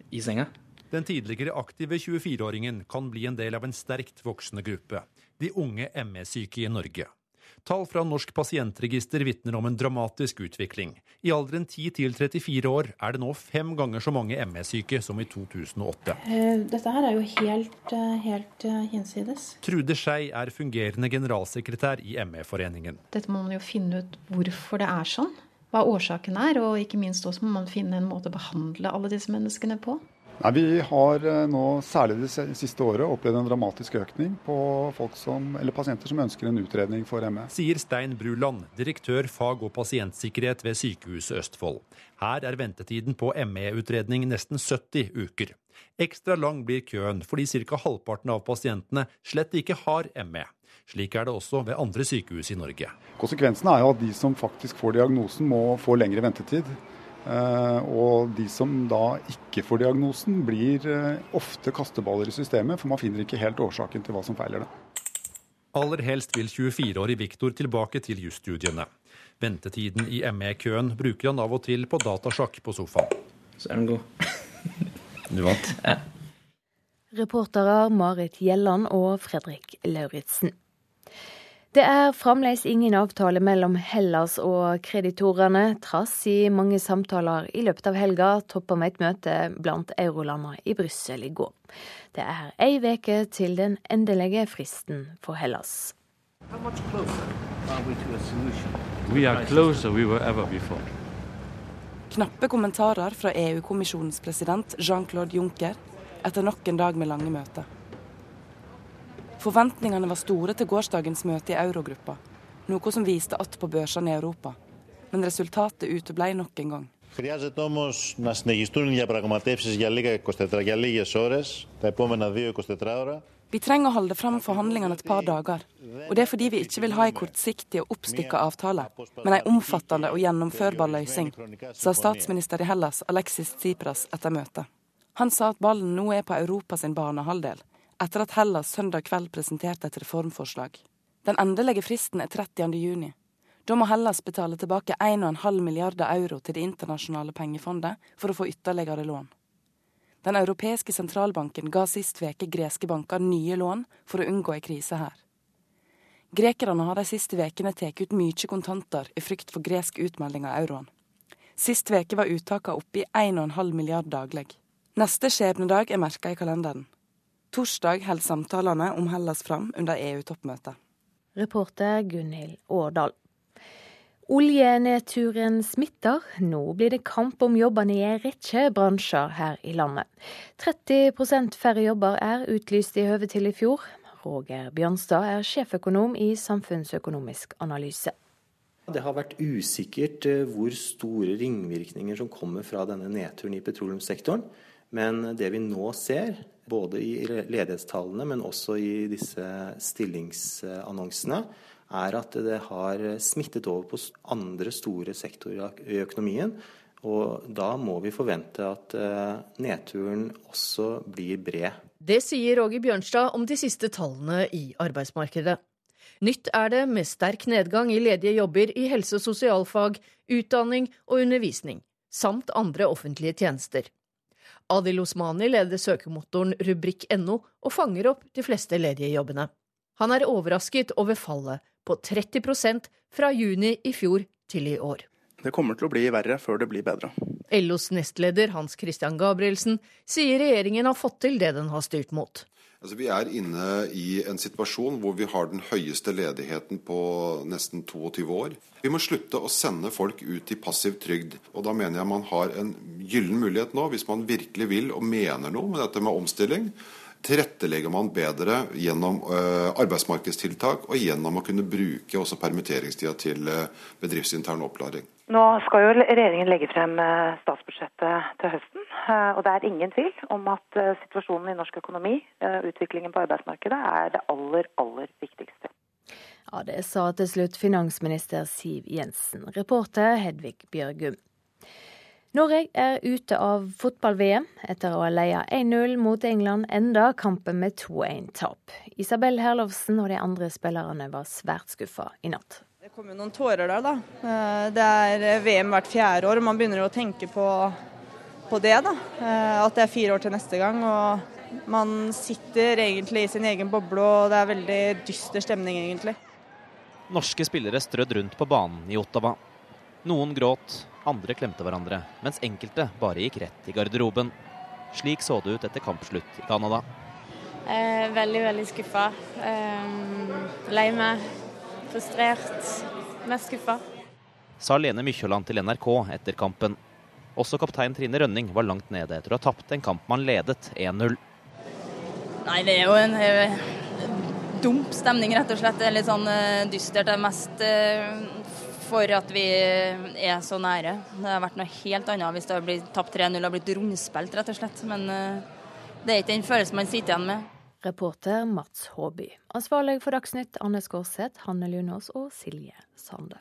i senga. Den tidligere aktive 24-åringen kan bli en del av en sterkt voksende gruppe. De unge ME-syke i Norge. Tall fra Norsk pasientregister vitner om en dramatisk utvikling. I alderen 10 til 34 år er det nå fem ganger så mange ME-syke som i 2008. Eh, dette her er jo helt, eh, helt eh, hinsides. Trude Skei er fungerende generalsekretær i ME-foreningen. Dette må man jo finne ut hvorfor det er sånn. Hva årsaken er, og ikke minst også må man finne en måte å behandle alle disse menneskene på. Nei, Vi har eh, nå særlig det siste året opplevd en dramatisk økning på folk som, eller pasienter som ønsker en utredning for ME. Sier Stein Bruland, direktør fag- og pasientsikkerhet ved Sykehuset Østfold. Her er ventetiden på ME-utredning nesten 70 uker. Ekstra lang blir køen fordi ca. halvparten av pasientene slett ikke har ME. Slik er det også ved andre sykehus i Norge. Konsekvensen er jo at de som faktisk får diagnosen, må få lengre ventetid. Eh, og de som da ikke får diagnosen, blir eh, ofte kasteballer i systemet, for man finner ikke helt årsaken til hva som feiler det. Aller helst vil 24-årig Viktor tilbake til jusstudiene. Ventetiden i ME-køen bruker han av og til på datasjakk på sofaen. Så er den god. Du vant. Ja. Reportere Marit Gjelland og Fredrik Lauritzen. Det er fremdeles ingen avtale mellom Hellas og kreditorene, trass i mange samtaler i løpet av helga, toppa med et møte blant eurolandene i Brussel i går. Det er ei uke til den endelige fristen for Hellas. Knappe kommentarer fra EU-kommisjonens president Jean-Claude Juncker etter nok en dag med lange møter. Forventningene var store til gårsdagens møte i eurogruppa, noe som viste att på børsene i Europa. Men resultatet uteble nok en gang. Χρειάζεται όμως να συνεχιστούν οι διαπραγματεύσεις για, λίγα 24, για λίγες ώρες, τα επόμενα 2-24 ώρα. Vi trenger å holde fram forhandlingene et par dager. Og det er fordi vi ikke vil ha en kortsiktig og oppstykka avtale, men en omfattende og gjennomførbar løsning, sa statsminister i Hellas Alexis Tsipras etter møtet. Han sa at ballen nå er på Europas banehalvdel, etter at Hellas søndag kveld presenterte et reformforslag. Den endelige fristen er 30. juni. Da må Hellas betale tilbake 1,5 milliarder euro til Det internasjonale pengefondet for å få ytterligere lån. Den europeiske sentralbanken ga sist veke greske banker nye lån for å unngå ei krise her. Grekerne har de siste vekene tatt ut mye kontanter i frykt for gresk utmelding av euroen. Sist veke var uttakene oppe i 1,5 milliard daglig. Neste skjebnedag er merka i kalenderen. Torsdag holder samtalene om Hellas fram under EU-toppmøtet. Reporter Gunhild Årdal. Oljenedturen smitter. Nå blir det kamp om jobbene i en rekke bransjer her i landet. 30 færre jobber er utlyst i høve til i fjor. Roger Bjørnstad er sjeføkonom i Samfunnsøkonomisk analyse. Det har vært usikkert eh, hvor store ringvirkninger som kommer fra denne nedturen i petroleumssektoren. Men det vi nå ser, både i ledighetstallene, men også i disse stillingsannonsene, er at det har smittet over på andre store sektorer i økonomien. Og da må vi forvente at eh, nedturen også blir bred. Det sier Roger Bjørnstad om de siste tallene i arbeidsmarkedet. Nytt er det med sterk nedgang i ledige jobber i helse- og sosialfag, utdanning og undervisning, samt andre offentlige tjenester. Adil Osmani leder søkemotoren rubrikk.no og fanger opp de fleste ledige jobbene. Han er overrasket over fallet på 30% fra juni i fjor til i år. Det kommer til å bli verre før det blir bedre. LOs nestleder Hans Christian Gabrielsen sier regjeringen har fått til det den har styrt mot. Altså, vi er inne i en situasjon hvor vi har den høyeste ledigheten på nesten 22 år. Vi må slutte å sende folk ut i passiv trygd. Og da mener jeg man har en gyllen mulighet nå, hvis man virkelig vil og mener noe med dette med omstilling, tilrettelegger man bedre gjennom uh, arbeidsmarkedstiltak og gjennom å kunne bruke også permitteringstida til uh, bedriftsintern opplæring. Nå skal jo regjeringen legge frem uh, statsbudsjettet til høsten. og Det er ingen tvil om at situasjonen i norsk økonomi, utviklingen på arbeidsmarkedet, er det aller, aller viktigste. Ja, Det sa til slutt finansminister Siv Jensen. Reporter Hedvig Bjørgum. Norge er ute av fotball-VM. Etter å ha leia 1-0 mot England enda kampen med 2-1-tap. Isabel Herlovsen og de andre spillerne var svært skuffa i natt. Det kom jo noen tårer der, da. Eh, det er VM hvert fjerde år, og man begynner å tenke på, på det. da. Eh, at det er fire år til neste gang. og Man sitter egentlig i sin egen boble, og det er veldig dyster stemning, egentlig. Norske spillere strødd rundt på banen i Ottawa. Noen gråt, andre klemte hverandre, mens enkelte bare gikk rett i garderoben. Slik så det ut etter kampslutt i Canada. Eh, veldig, veldig skuffa. Eh, lei meg. Frustrert. Mest skuffa. Sa Lene Mykjåland til NRK etter kampen. Også kaptein Trine Rønning var langt nede etter å ha tapt en kamp man ledet 1-0. Nei, det er jo en eh, dump stemning, rett og slett. Det er litt sånn eh, dystert. Det er mest eh, for at vi er så nære. Det har vært noe helt annet hvis det har blitt tapt 3-0 og blitt rundspilt, rett og slett. Men uh, det er ikke den følelsen man sitter igjen med. Reporter Mats Håby. Ansvarlig for Dagsnytt Anne Skårseth, Hanne Lunås og Silje Sande.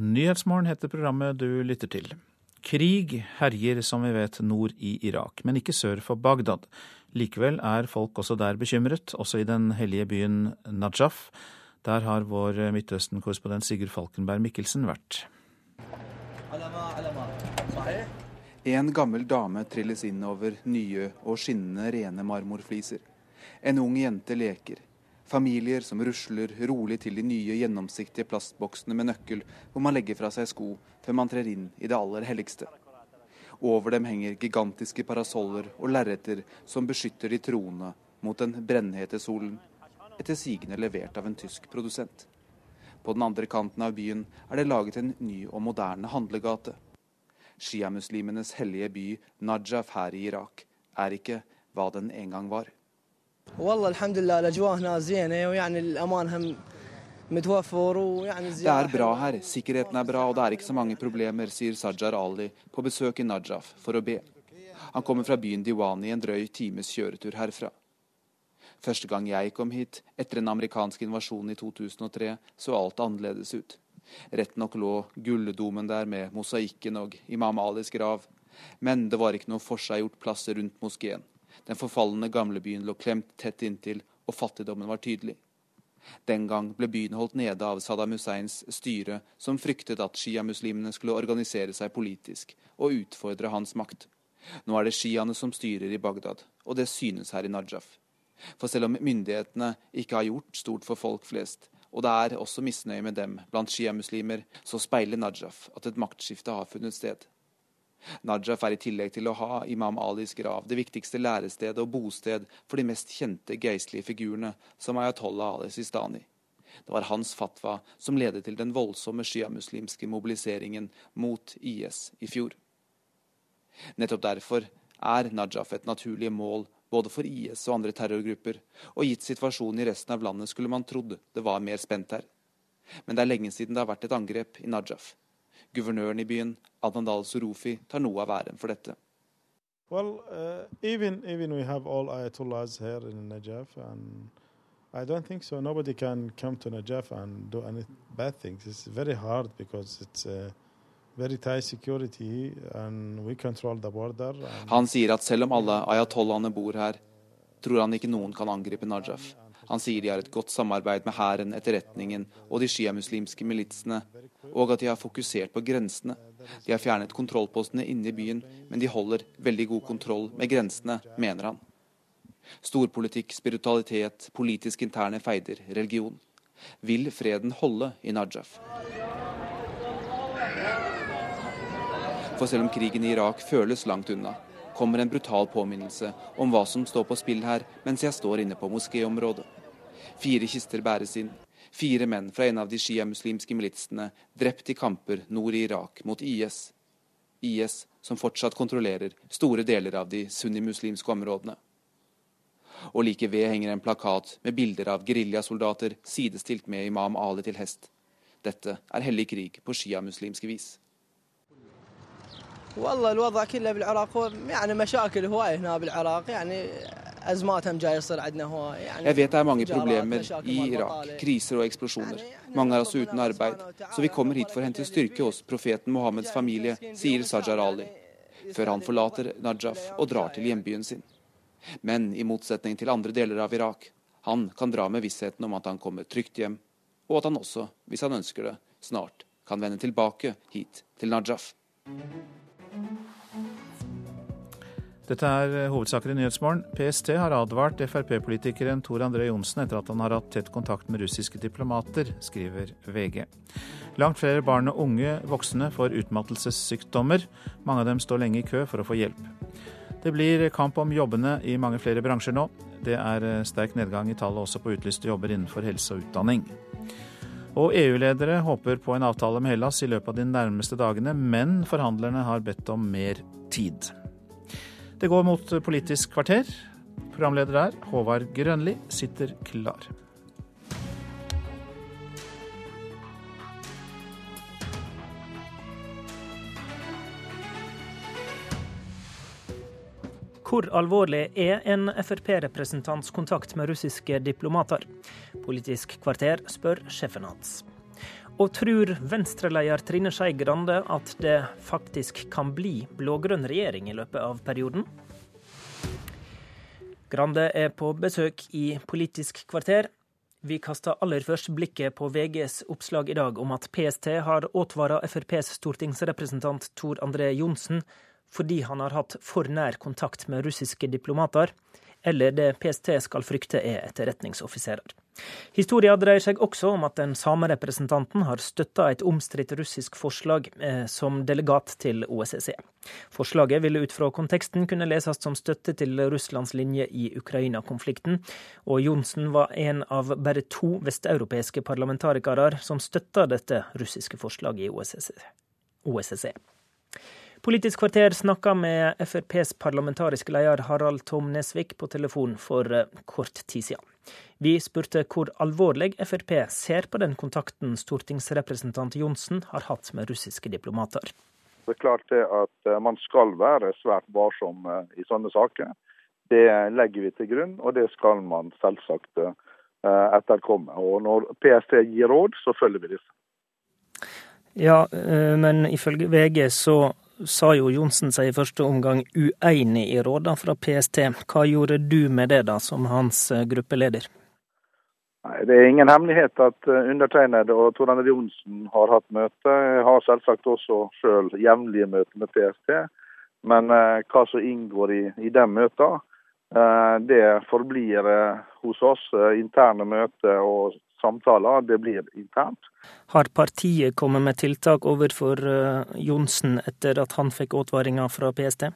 Nyhetsmorgen heter programmet du lytter til. Krig herjer, som vi vet, nord i Irak, men ikke sør for Bagdad. Likevel er folk også der bekymret, også i den hellige byen Najaf. Der har vår Midtøsten-korrespondent Sigurd Falkenberg Mikkelsen vært. En gammel dame trilles inn over nye og skinnende rene marmorfliser. En ung jente leker. Familier som rusler rolig til de nye gjennomsiktige plastboksene med nøkkel, hvor man legger fra seg sko før man trer inn i det aller helligste. Over dem henger gigantiske parasoller og lerreter som beskytter de troende mot den brennhete solen, etter sigende levert av en tysk produsent. På den andre kanten av byen er det laget en ny og moderne handlegate. Sjiamuslimenes hellige by Najaf her i Irak er ikke hva den en gang var. Det er bra her, sikkerheten er bra og det er ikke så mange problemer, sier Sajar Ali på besøk i Najaf for å be. Han kommer fra byen Diwani en drøy times kjøretur herfra. Første gang jeg kom hit, etter en amerikansk invasjon i 2003, så alt annerledes ut. Rett nok lå gulledomen der med mosaikken og Imam Alis grav, men det var ikke noe forseggjort plass rundt moskeen. Den forfalne gamlebyen lå klemt tett inntil, og fattigdommen var tydelig. Den gang ble byen holdt nede av Saddam Husseins styre, som fryktet at sjiamuslimene skulle organisere seg politisk og utfordre hans makt. Nå er det sjiaene som styrer i Bagdad, og det synes her i Najaf. For selv om myndighetene ikke har gjort stort for folk flest, og det er også misnøye med dem blant sjiamuslimer, så speiler Najaf at et maktskifte har funnet sted. Najaf er i tillegg til å ha Imam Alis grav det viktigste lærestedet og bosted for de mest kjente geistlige figurene, som Ayatollah Ali Sistani. Det var hans fatwa som ledet til den voldsomme sjiamuslimske mobiliseringen mot IS i fjor. Nettopp derfor er Najaf et naturlig mål både for IS og andre terrorgrupper, og gitt situasjonen i resten av landet skulle man trodd det var mer spent her. Men det er lenge siden det har vært et angrep i Najaf. Guvernøren i byen, Adnandal Surufi, tar noe av æren for dette. Well, uh, even even we have all ayatollahs here in Najaf, and I don't think so. Nobody can come to Najaf and do any bad things. It's very hard because it's uh, Han sier at selv om alle ayatollahene bor her, tror han ikke noen kan angripe Najaf. Han sier de har et godt samarbeid med hæren, etterretningen og de sjiamuslimske militsene, og at de har fokusert på grensene. De har fjernet kontrollpostene inne i byen, men de holder veldig god kontroll med grensene, mener han. Storpolitikk, spiritualitet, politisk interne feider, religion. Vil freden holde i Najaf? For selv om krigen i Irak føles langt unna, kommer en brutal påminnelse om hva som står på spill her mens jeg står inne på moskéområdet. Fire kister bæres inn. Fire menn fra en av de sjiamuslimske militsene drept i kamper nord i Irak mot IS. IS som fortsatt kontrollerer store deler av de sunnimuslimske områdene. Og like ved henger en plakat med bilder av geriljasoldater sidestilt med Imam Ali til hest. Dette er hellig krig på sjiamuslimske vis. والله الوضع كله بالعراق يعني مشاكل هوايه هنا بالعراق يعني Jeg vet det er mange problemer i Irak, kriser og eksplosjoner. Mange er også uten arbeid. Så vi kommer hit for å hente styrke hos profeten Mohammeds familie, sier Sajar Ali, før han forlater Najaf og drar til hjembyen sin. Men i motsetning til andre deler av Irak, han kan dra med vissheten om at han kommer trygt hjem, og at han også, hvis han ønsker det, snart kan vende tilbake hit til Najaf. Dette er eh, hovedsaker i Nyhetsmorgen. PST har advart Frp-politikeren Tor André Johnsen etter at han har hatt tett kontakt med russiske diplomater, skriver VG. Langt flere barn og unge voksne får utmattelsessykdommer. Mange av dem står lenge i kø for å få hjelp. Det blir kamp om jobbene i mange flere bransjer nå. Det er eh, sterk nedgang i tallet også på utlyste jobber innenfor helse og utdanning. Og EU-ledere håper på en avtale med Hellas i løpet av de nærmeste dagene, men forhandlerne har bedt om mer tid. Det går mot Politisk kvarter. Programleder der, Håvard Grønli, sitter klar. Hvor alvorlig er en Frp-representants kontakt med russiske diplomater? Politisk kvarter spør sjefen hans. Og tror Venstre-leder Trine Skei Grande at det faktisk kan bli blå-grønn regjering i løpet av perioden? Grande er på besøk i Politisk kvarter. Vi kaster aller først blikket på VGs oppslag i dag om at PST har advart FrPs stortingsrepresentant Tor André Johnsen fordi han har hatt for nær kontakt med russiske diplomater, eller det PST skal frykte er etterretningsoffiserer. Historia dreier seg også om at den samme representanten har støtta et omstridt russisk forslag eh, som delegat til OSSE. Forslaget ville ut fra konteksten kunne leses som støtte til Russlands linje i Ukraina-konflikten, og Johnsen var en av bare to vesteuropeiske parlamentarikere som støtta dette russiske forslaget i OSSE. OSSE. Politisk kvarter snakka med FrPs parlamentariske leder Harald Tom Nesvik på telefon for eh, kort tid siden. Vi spurte hvor alvorlig Frp ser på den kontakten stortingsrepresentant Johnsen har hatt med russiske diplomater. Det er klart det at eh, man skal være svært varsom eh, i sånne saker. Det legger vi til grunn, og det skal man selvsagt etterkomme. Og når PST gir råd, så følger vi disse. Ja, men ifølge VG så sa jo Johnsen seg i første omgang uenig i rådene fra PST. Hva gjorde du med det, da, som hans eh, gruppeleder? Nei, Det er ingen hemmelighet at eh, undertegnede og Tor André Johnsen har hatt møte. Jeg har selvsagt også sjøl jevnlige møter med PST. Men eh, hva som inngår i, i de møtene, det forblir hos oss interne møter og samtaler. Det blir internt. Har partiet kommet med tiltak overfor uh, Johnsen etter at han fikk advaringa fra PST?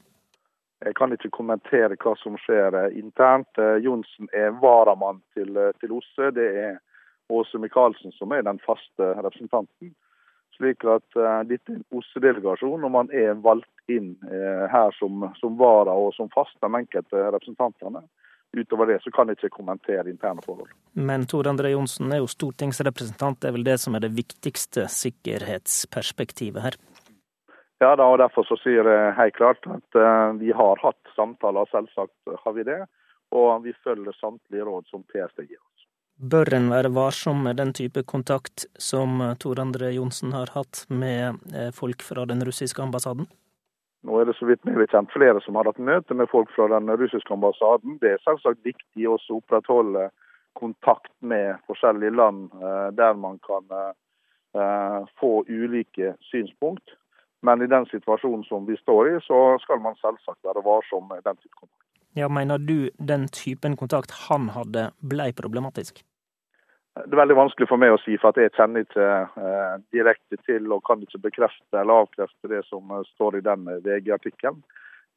Jeg kan ikke kommentere hva som skjer uh, internt. Uh, Johnsen er varamann til, til OSSE. Det er Åse Michaelsen som er den faste representanten. Slik at dette er en OSSE-delegasjon, og man er valgt inn her som, som vara og som fast, de enkelte representantene. Utover det så kan jeg ikke kommentere interne forhold. Men Tor André Johnsen er jo stortingsrepresentant, det er vel det som er det viktigste sikkerhetsperspektivet her? Ja da, og derfor så sier jeg helt klart at uh, vi har hatt samtaler, selvsagt har vi det. Og vi følger samtlige råd som PST gir oss. Bør en være varsom med den type kontakt som Tor André Johnsen har hatt med eh, folk fra den russiske ambassaden? Nå er det så vidt meg bekjent flere som har hatt møte med folk fra den russiske ambassaden. Det er selvsagt viktig å opprettholde kontakt med forskjellige land eh, der man kan eh, få ulike synspunkt. Men i den situasjonen som vi står i, så skal man selvsagt være varsom med den type kontakt. Ja, Mener du den typen kontakt han hadde, ble problematisk? Det er veldig vanskelig for meg å si, for at jeg kjenner ikke eh, direkte til og kan ikke bekrefte eller avkrefte det som eh, står i den VG-artikkelen.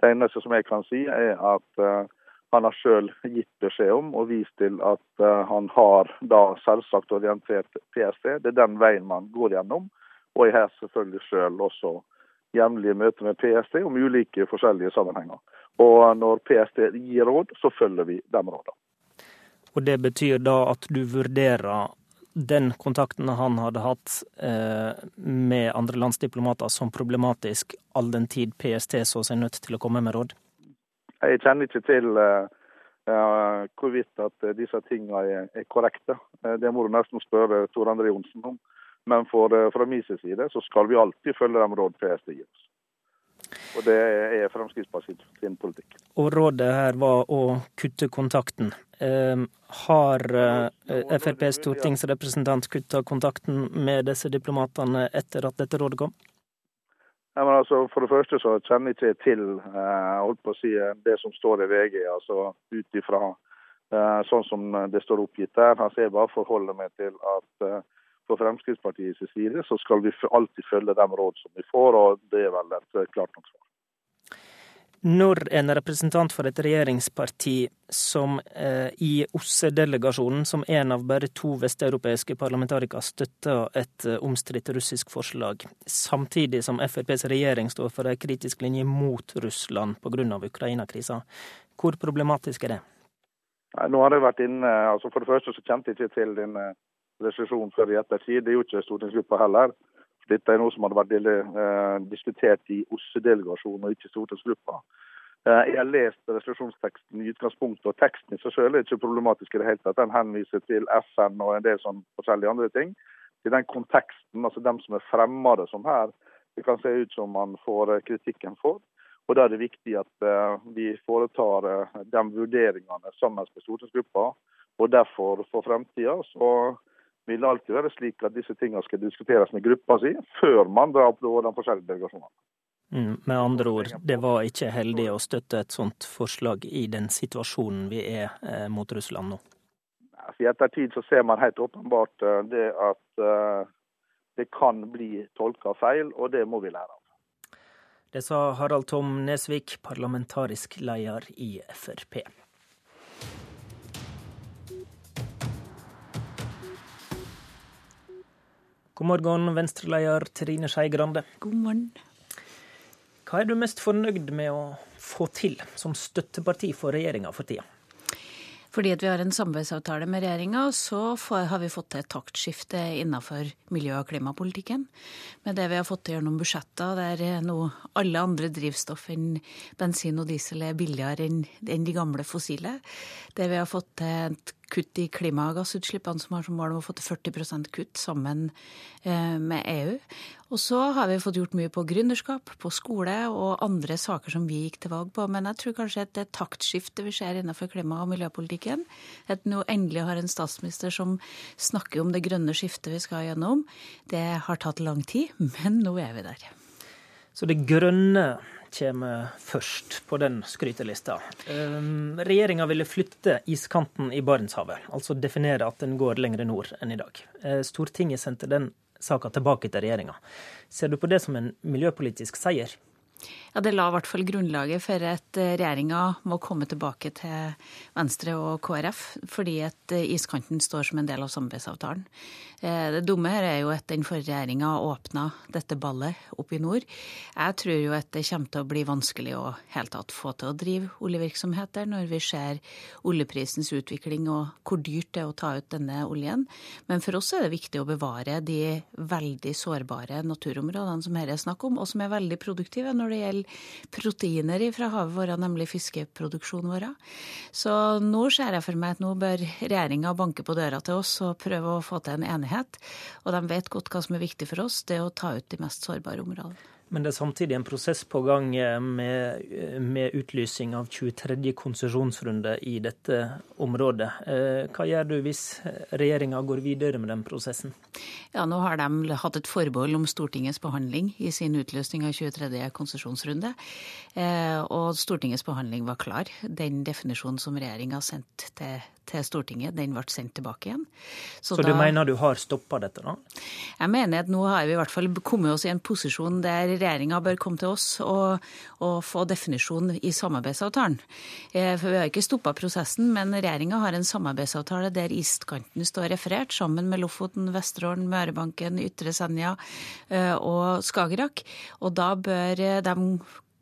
Det eneste som jeg kan si, er at eh, han har selv gitt beskjed om og vist til at eh, han har da selvsagt orientert PST. Det er den veien man går gjennom. Og jeg har selvfølgelig selv også jevnlige møter med PST om ulike forskjellige sammenhenger. Og når PST gir råd, så følger vi de rådene. Og det betyr da at du vurderer den kontakten han hadde hatt eh, med andre lands diplomater som problematisk, all den tid PST så seg nødt til å komme med råd? Jeg kjenner ikke til uh, hvorvidt at disse tingene er, er korrekte. Det må du nesten spørre Tor André Johnsen om. Men for, fra min side så skal vi alltid følge de råd PST gir oss. Og det er Fremskrittspartiet sin politikk. Og rådet her var å kutte kontakten. Eh, har eh, FrPs stortingsrepresentant kutta kontakten med disse diplomatene etter at dette rådet kom? Ja, altså, for det første så kjenner jeg ikke til eh, holdt på å si, det som står i VG. altså Ut ifra eh, sånn som det står oppgitt der. Altså, jeg bare forholder meg til at eh, på Fremskrittspartiets side så skal vi alltid følge de råd som vi får, og det er vel et eh, klart nok svar. Når en representant for et regjeringsparti som eh, i OSSE-delegasjonen, som en av bare to vesteuropeiske parlamentarikere, støtter et eh, omstridt russisk forslag, samtidig som FrPs regjering står for en kritisk linje mot Russland pga. Ukraina-krisa, hvor problematisk er det? Nei, nå har jeg vært inne, altså For det første så kjente jeg ikke til denne resolusjon før i ettertid. Det gjorde ikke stortingsgruppa heller. Dette er noe som hadde vært eh, diskutert i OSSE-delegasjonen og ikke stortingsgruppa. Eh, jeg har lest resolusjonsteksten i utgangspunktet, og teksten i seg selv er ikke problematisk i det hele tatt. Den henviser til FN og en del sånn forskjellige andre ting. I den konteksten, altså dem som er fremmede som her, det kan se ut som man får eh, kritikken for. Og Da er det viktig at eh, vi foretar uh, de vurderingene sammen med stortingsgruppa. Og derfor for fremtida så vil det alltid være slik at disse tingene skal diskuteres med gruppa si før man drar på de forskjellige delegasjonene. Mm, med andre ord, det var ikke heldig å støtte et sånt forslag i den situasjonen vi er eh, mot Russland nå? I ettertid så ser man helt åpenbart uh, det at uh, det kan bli tolka feil, og det må vi lære av. Det sa Harald Tom Nesvik, parlamentarisk leder i Frp. God morgen, Venstre-leder Trine Skei Grande. God morgen. Hva er du mest fornøyd med å få til som støtteparti for regjeringa for tida? Fordi at vi har en samarbeidsavtale med regjeringa, så har vi fått til et taktskifte innenfor miljø- og klimapolitikken. Med det vi har fått til gjennom budsjetter, der nå alle andre drivstoff enn bensin og diesel er billigere enn de gamle fossile. Det vi har fått til et kutt i klimagassutslippene, som har som mål om å få til 40% kutt sammen eh, med EU. Og så har vi fått gjort mye på gründerskap, på skole og andre saker som vi gikk til valg på. Men jeg tror kanskje at det taktskiftet vi ser innenfor klima- og miljøpolitikken, at nå endelig har en statsminister som snakker om det grønne skiftet vi skal gjennom, det har tatt lang tid, men nå er vi der. Så det grønne kommer først på den skrytelista. Ehm, Regjeringa ville flytte iskanten i Barentshavet, altså definere at den går lenger nord enn i dag. Eh, Stortinget sendte den saka tilbake til regjeringa. Ser du på det som en miljøpolitisk seier? Ja, Det la i hvert fall grunnlaget for at eh, regjeringa må komme tilbake til Venstre og KrF, fordi at eh, iskanten står som en del av samarbeidsavtalen. Eh, det dumme her er jo at den forrige regjeringa åpna dette ballet opp i nord. Jeg tror jo at det kommer til å bli vanskelig å helt tatt få til å drive oljevirksomhet der, når vi ser oljeprisens utvikling og hvor dyrt det er å ta ut denne oljen. Men for oss er det viktig å bevare de veldig sårbare naturområdene som her er snakk om, og som er veldig produktive når det gjelder proteiner fra havet vårt, nemlig fiskeproduksjonen vår. Så nå ser jeg for meg at nå bør regjeringa banke på døra til oss og prøve å få til en enighet. Og de vet godt hva som er viktig for oss, det er å ta ut de mest sårbare områdene. Men det er samtidig en prosess på gang eh, med, eh, med utlysing av 23. konsesjonsrunde i dette området. Eh, hva gjør du hvis regjeringa går videre med den prosessen? Ja, Nå har de hatt et forbehold om Stortingets behandling i sin utløsning av 23. konsesjonsrunde. Og Stortingets behandling var klar. Den definisjonen som regjeringa sendte til til Stortinget, den ble sendt tilbake igjen. Så, Så du da, mener du har stoppa dette, da? Jeg mener at nå har vi i hvert fall kommet oss i en posisjon der regjeringa bør komme til oss og, og få definisjon i samarbeidsavtalen. Eh, for vi har ikke stoppa prosessen, men regjeringa har en samarbeidsavtale der iskanten står referert, sammen med Lofoten, Vesterålen, Mørebanken, Ytre Senja eh, og Skagerrak. Og da bør de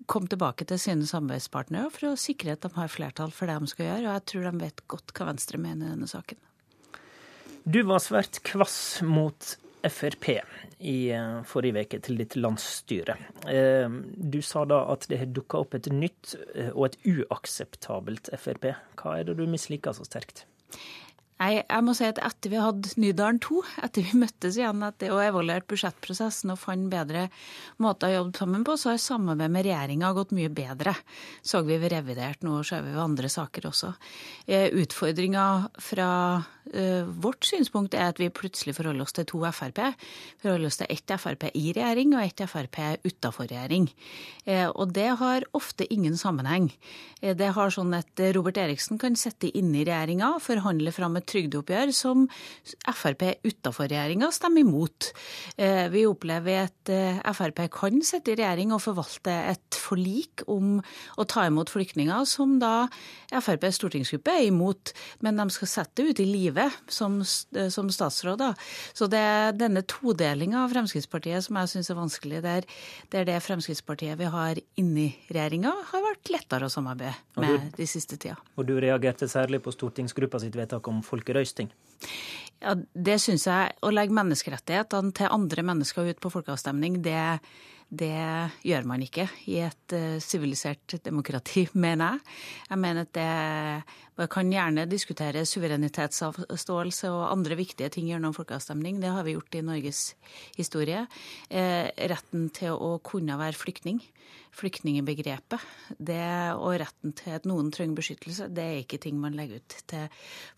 komme tilbake til sine samarbeidspartnere for å sikre at de har flertall for det de skal gjøre. Og jeg tror de vet godt hva Venstre mener i denne saken. Du var svært kvass mot Frp i eh, forrige uke til ditt landsstyre. Eh, du sa da at det har dukka opp et nytt eh, og et uakseptabelt Frp. Hva er det du misliker så sterkt? Nei, jeg må si at Etter vi hadde Nydalen 2, etter vi møttes igjen etter, og evaluert budsjettprosessen og fant bedre måter å jobbe sammen på, så har samarbeidet med regjeringa gått mye bedre. Så vi ved revidert nå, og ser vi ved andre saker også. Eh, Utfordringa fra uh, vårt synspunkt er at vi plutselig forholder oss til to Frp. Vi forholder oss til ett Frp i regjering og ett Frp utafor regjering. Uh, og det har ofte ingen sammenheng. Uh, det har sånn at Robert Eriksen kan sitte inne i regjeringa, forhandle fram et trygdeoppgjør som Frp utenfor regjeringa stemmer imot. Eh, vi opplever at eh, Frp kan sitte i regjering og forvalte et forlik om å ta imot flyktninger, som da FrPs stortingsgruppe er imot, men de skal sette det ut i livet som, eh, som statsråder. Så det er denne todelinga av Fremskrittspartiet som jeg syns er vanskelig. Der, er, det Fremskrittspartiet vi har inni regjeringa, har vært lettere å samarbeide med de siste tida. Og du reagerte særlig på stortingsgruppa sitt vedtak om folkerøysting? Ja, det syns jeg. Å legge menneskerettighetene til andre mennesker ut på folkeavstemning, det Det gjør man ikke i et eh, sivilisert demokrati, mener jeg. Jeg mener at det man kan gjerne diskutere suverenitetsavståelse og andre viktige ting gjennom folkeavstemning. Det har vi gjort i Norges historie. Eh, retten til å kunne være flyktning flyktningbegrepet, og retten til at noen trenger beskyttelse, det er ikke ting man legger ut til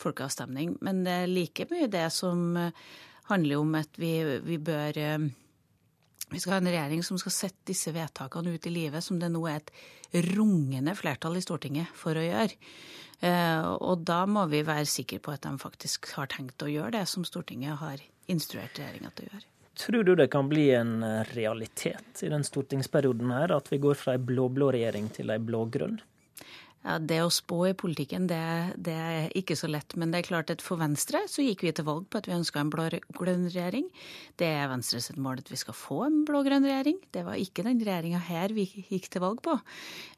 folkeavstemning. Men det er like mye det som handler om at vi, vi bør eh, vi skal ha en regjering som skal sette disse vedtakene ut i livet, som det nå er et rungende flertall i Stortinget for å gjøre. Eh, og da må vi være sikre på at de faktisk har tenkt å gjøre det som Stortinget har instruert regjeringa til å gjøre. Tror du det kan bli en realitet i den stortingsperioden her, at vi går fra ei blå-blå regjering til ei blå-grønn? Ja, Det å spå i politikken, det, det, er ikke så lett. Men det er klart at for Venstre så gikk vi til valg på at vi ønska en blå-grønn regjering. Det er Venstres mål at vi skal få en blå-grønn regjering. Det var ikke den regjeringa her vi gikk til valg på.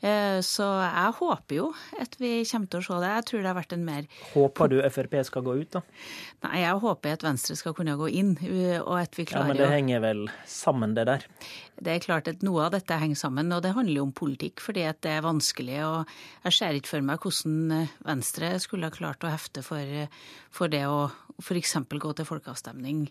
Eh, så jeg håper jo at vi kommer til å se det. Jeg tror det har vært en mer Håper du Frp skal gå ut, da? Nei, jeg håper at Venstre skal kunne gå inn, og at vi klarer å Ja, Men det henger vel sammen, det der? Det er klart at noe av dette henger sammen, og det handler jo om politikk, fordi at det er vanskelig. og Jeg ser ikke for meg hvordan eh, Venstre skulle ha klart å hefte for, eh, for det å f.eks. gå til folkeavstemning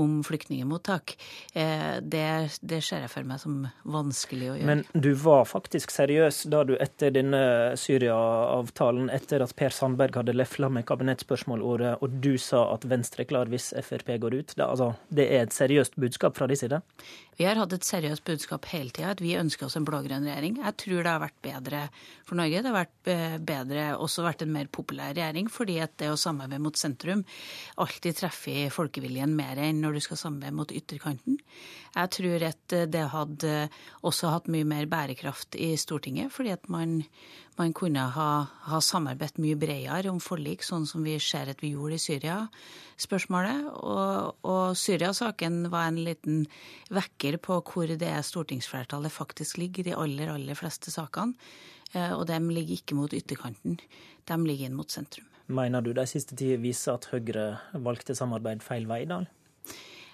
om flyktningemottak. Eh, det, det ser jeg for meg som vanskelig å gjøre. Men du var faktisk seriøs da du etter denne Syria-avtalen, etter at Per Sandberg hadde lefla med kabinettspørsmålordet, og du sa at Venstre er klar hvis Frp går ut? Det, altså, det er et seriøst budskap fra de side? Vi har hatt et seriøst budskap hele tida, at vi ønsker oss en blå-grønn regjering. Jeg tror det har vært bedre for Norge. Det har vært eh, bedre, også vært en mer populær regjering, fordi at det å samarbeide mot sentrum alltid treffer folkeviljen mer enn når du skal samarbeide mot ytterkanten. Jeg tror at det hadde også hatt mye mer bærekraft i Stortinget, fordi at man, man kunne ha, ha samarbeidet mye bredere om forlik, sånn som vi ser at vi gjorde i Syria-spørsmålet. Og, og Syria-saken var en liten vekker på hvor det er stortingsflertallet faktisk ligger, de aller, aller fleste sakene. Eh, og de ligger ikke mot ytterkanten, de ligger inn mot sentrum. Mener du de siste tider viser at Høyre valgte samarbeid feil vei, da?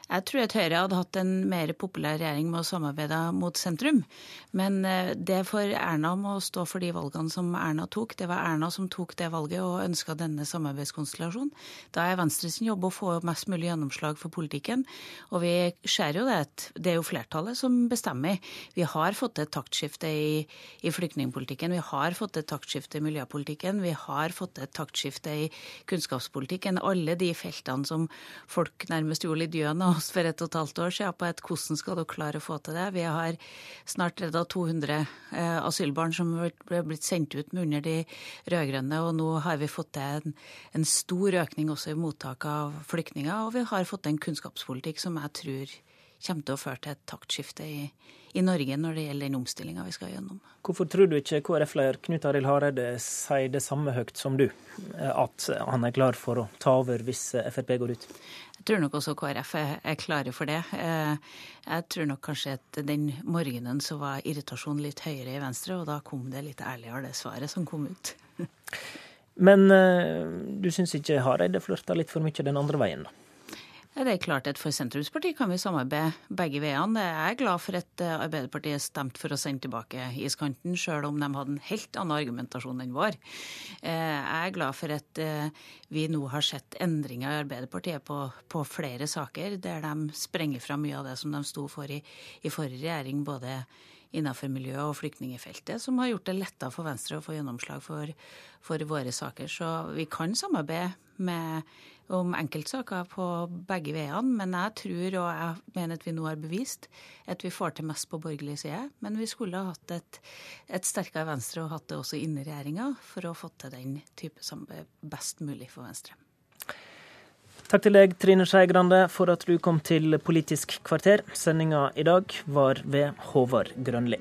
Jeg tror at Høyre hadde hatt en mer populær regjering med å samarbeide mot sentrum. Men eh, det for Erna må stå for de valgene som Erna tok. Det var Erna som tok det valget og ønska denne samarbeidskonstellasjonen. Da er Venstres jobb å få mest mulig gjennomslag for politikken. Og vi ser jo det det er jo flertallet som bestemmer. Vi har fått et taktskifte i, i flyktningpolitikken. Vi har fått et taktskifte i miljøpolitikken. Vi har fått et taktskifte i kunnskapspolitikken. Alle de feltene som folk nærmest gjorde litt gjøn av oss for et og et halvt år siden på et hvordan skal dere klare å få til det. Vi har snart redda 200 eh, asylbarn som ble blitt sendt ut med under de rød-grønne, og nå har vi fått til en, en, stor økning også i mottak av flyktninger, og vi har fått en kunnskapspolitikk som jeg tror kommer til å føre til et taktskifte i, i Norge når det gjelder den omstillinga vi skal gjennom. Hvorfor tror du ikke KrF-leder Knut Arild Hareide sier det samme høyt som du, at han er klar for å ta over hvis Frp går ut? Jeg tror nok også KrF er klare for det. Eh, jeg tror nok kanskje at den morgenen så var irritasjonen litt høyere i Venstre, og da kom det litt ærligere, det svaret som kom ut. Men eh, du syns ikke Hareide flørta litt for mye den andre veien, da? Det er klart at For Sentrumspartiet kan vi samarbeide begge veiene. Jeg er glad for at eh, Arbeiderpartiet stemte for å sende tilbake iskanten, sjøl om de hadde en helt annen argumentasjon enn vår. Eh, jeg er glad for at eh, vi nå har sett endringer i Arbeiderpartiet på, på flere saker, der de sprenger fra mye av det som de sto for i, i forrige regjering, både innenfor miljø- og flyktningfeltet, som har gjort det lettere for Venstre å få gjennomslag for, for våre saker. Så vi kan samarbeide med om enkeltsaker på begge veiene. Men jeg tror og jeg mener at vi nå har bevist at vi får til mest på borgerlig side. Men vi skulle ha hatt et, et sterkere Venstre og hatt det også inni regjeringa for å få til den type samarbeid best mulig for Venstre. Takk til deg, Trine Skei Grande, for at du kom til Politisk kvarter. Sendinga i dag var ved Håvard Grønli.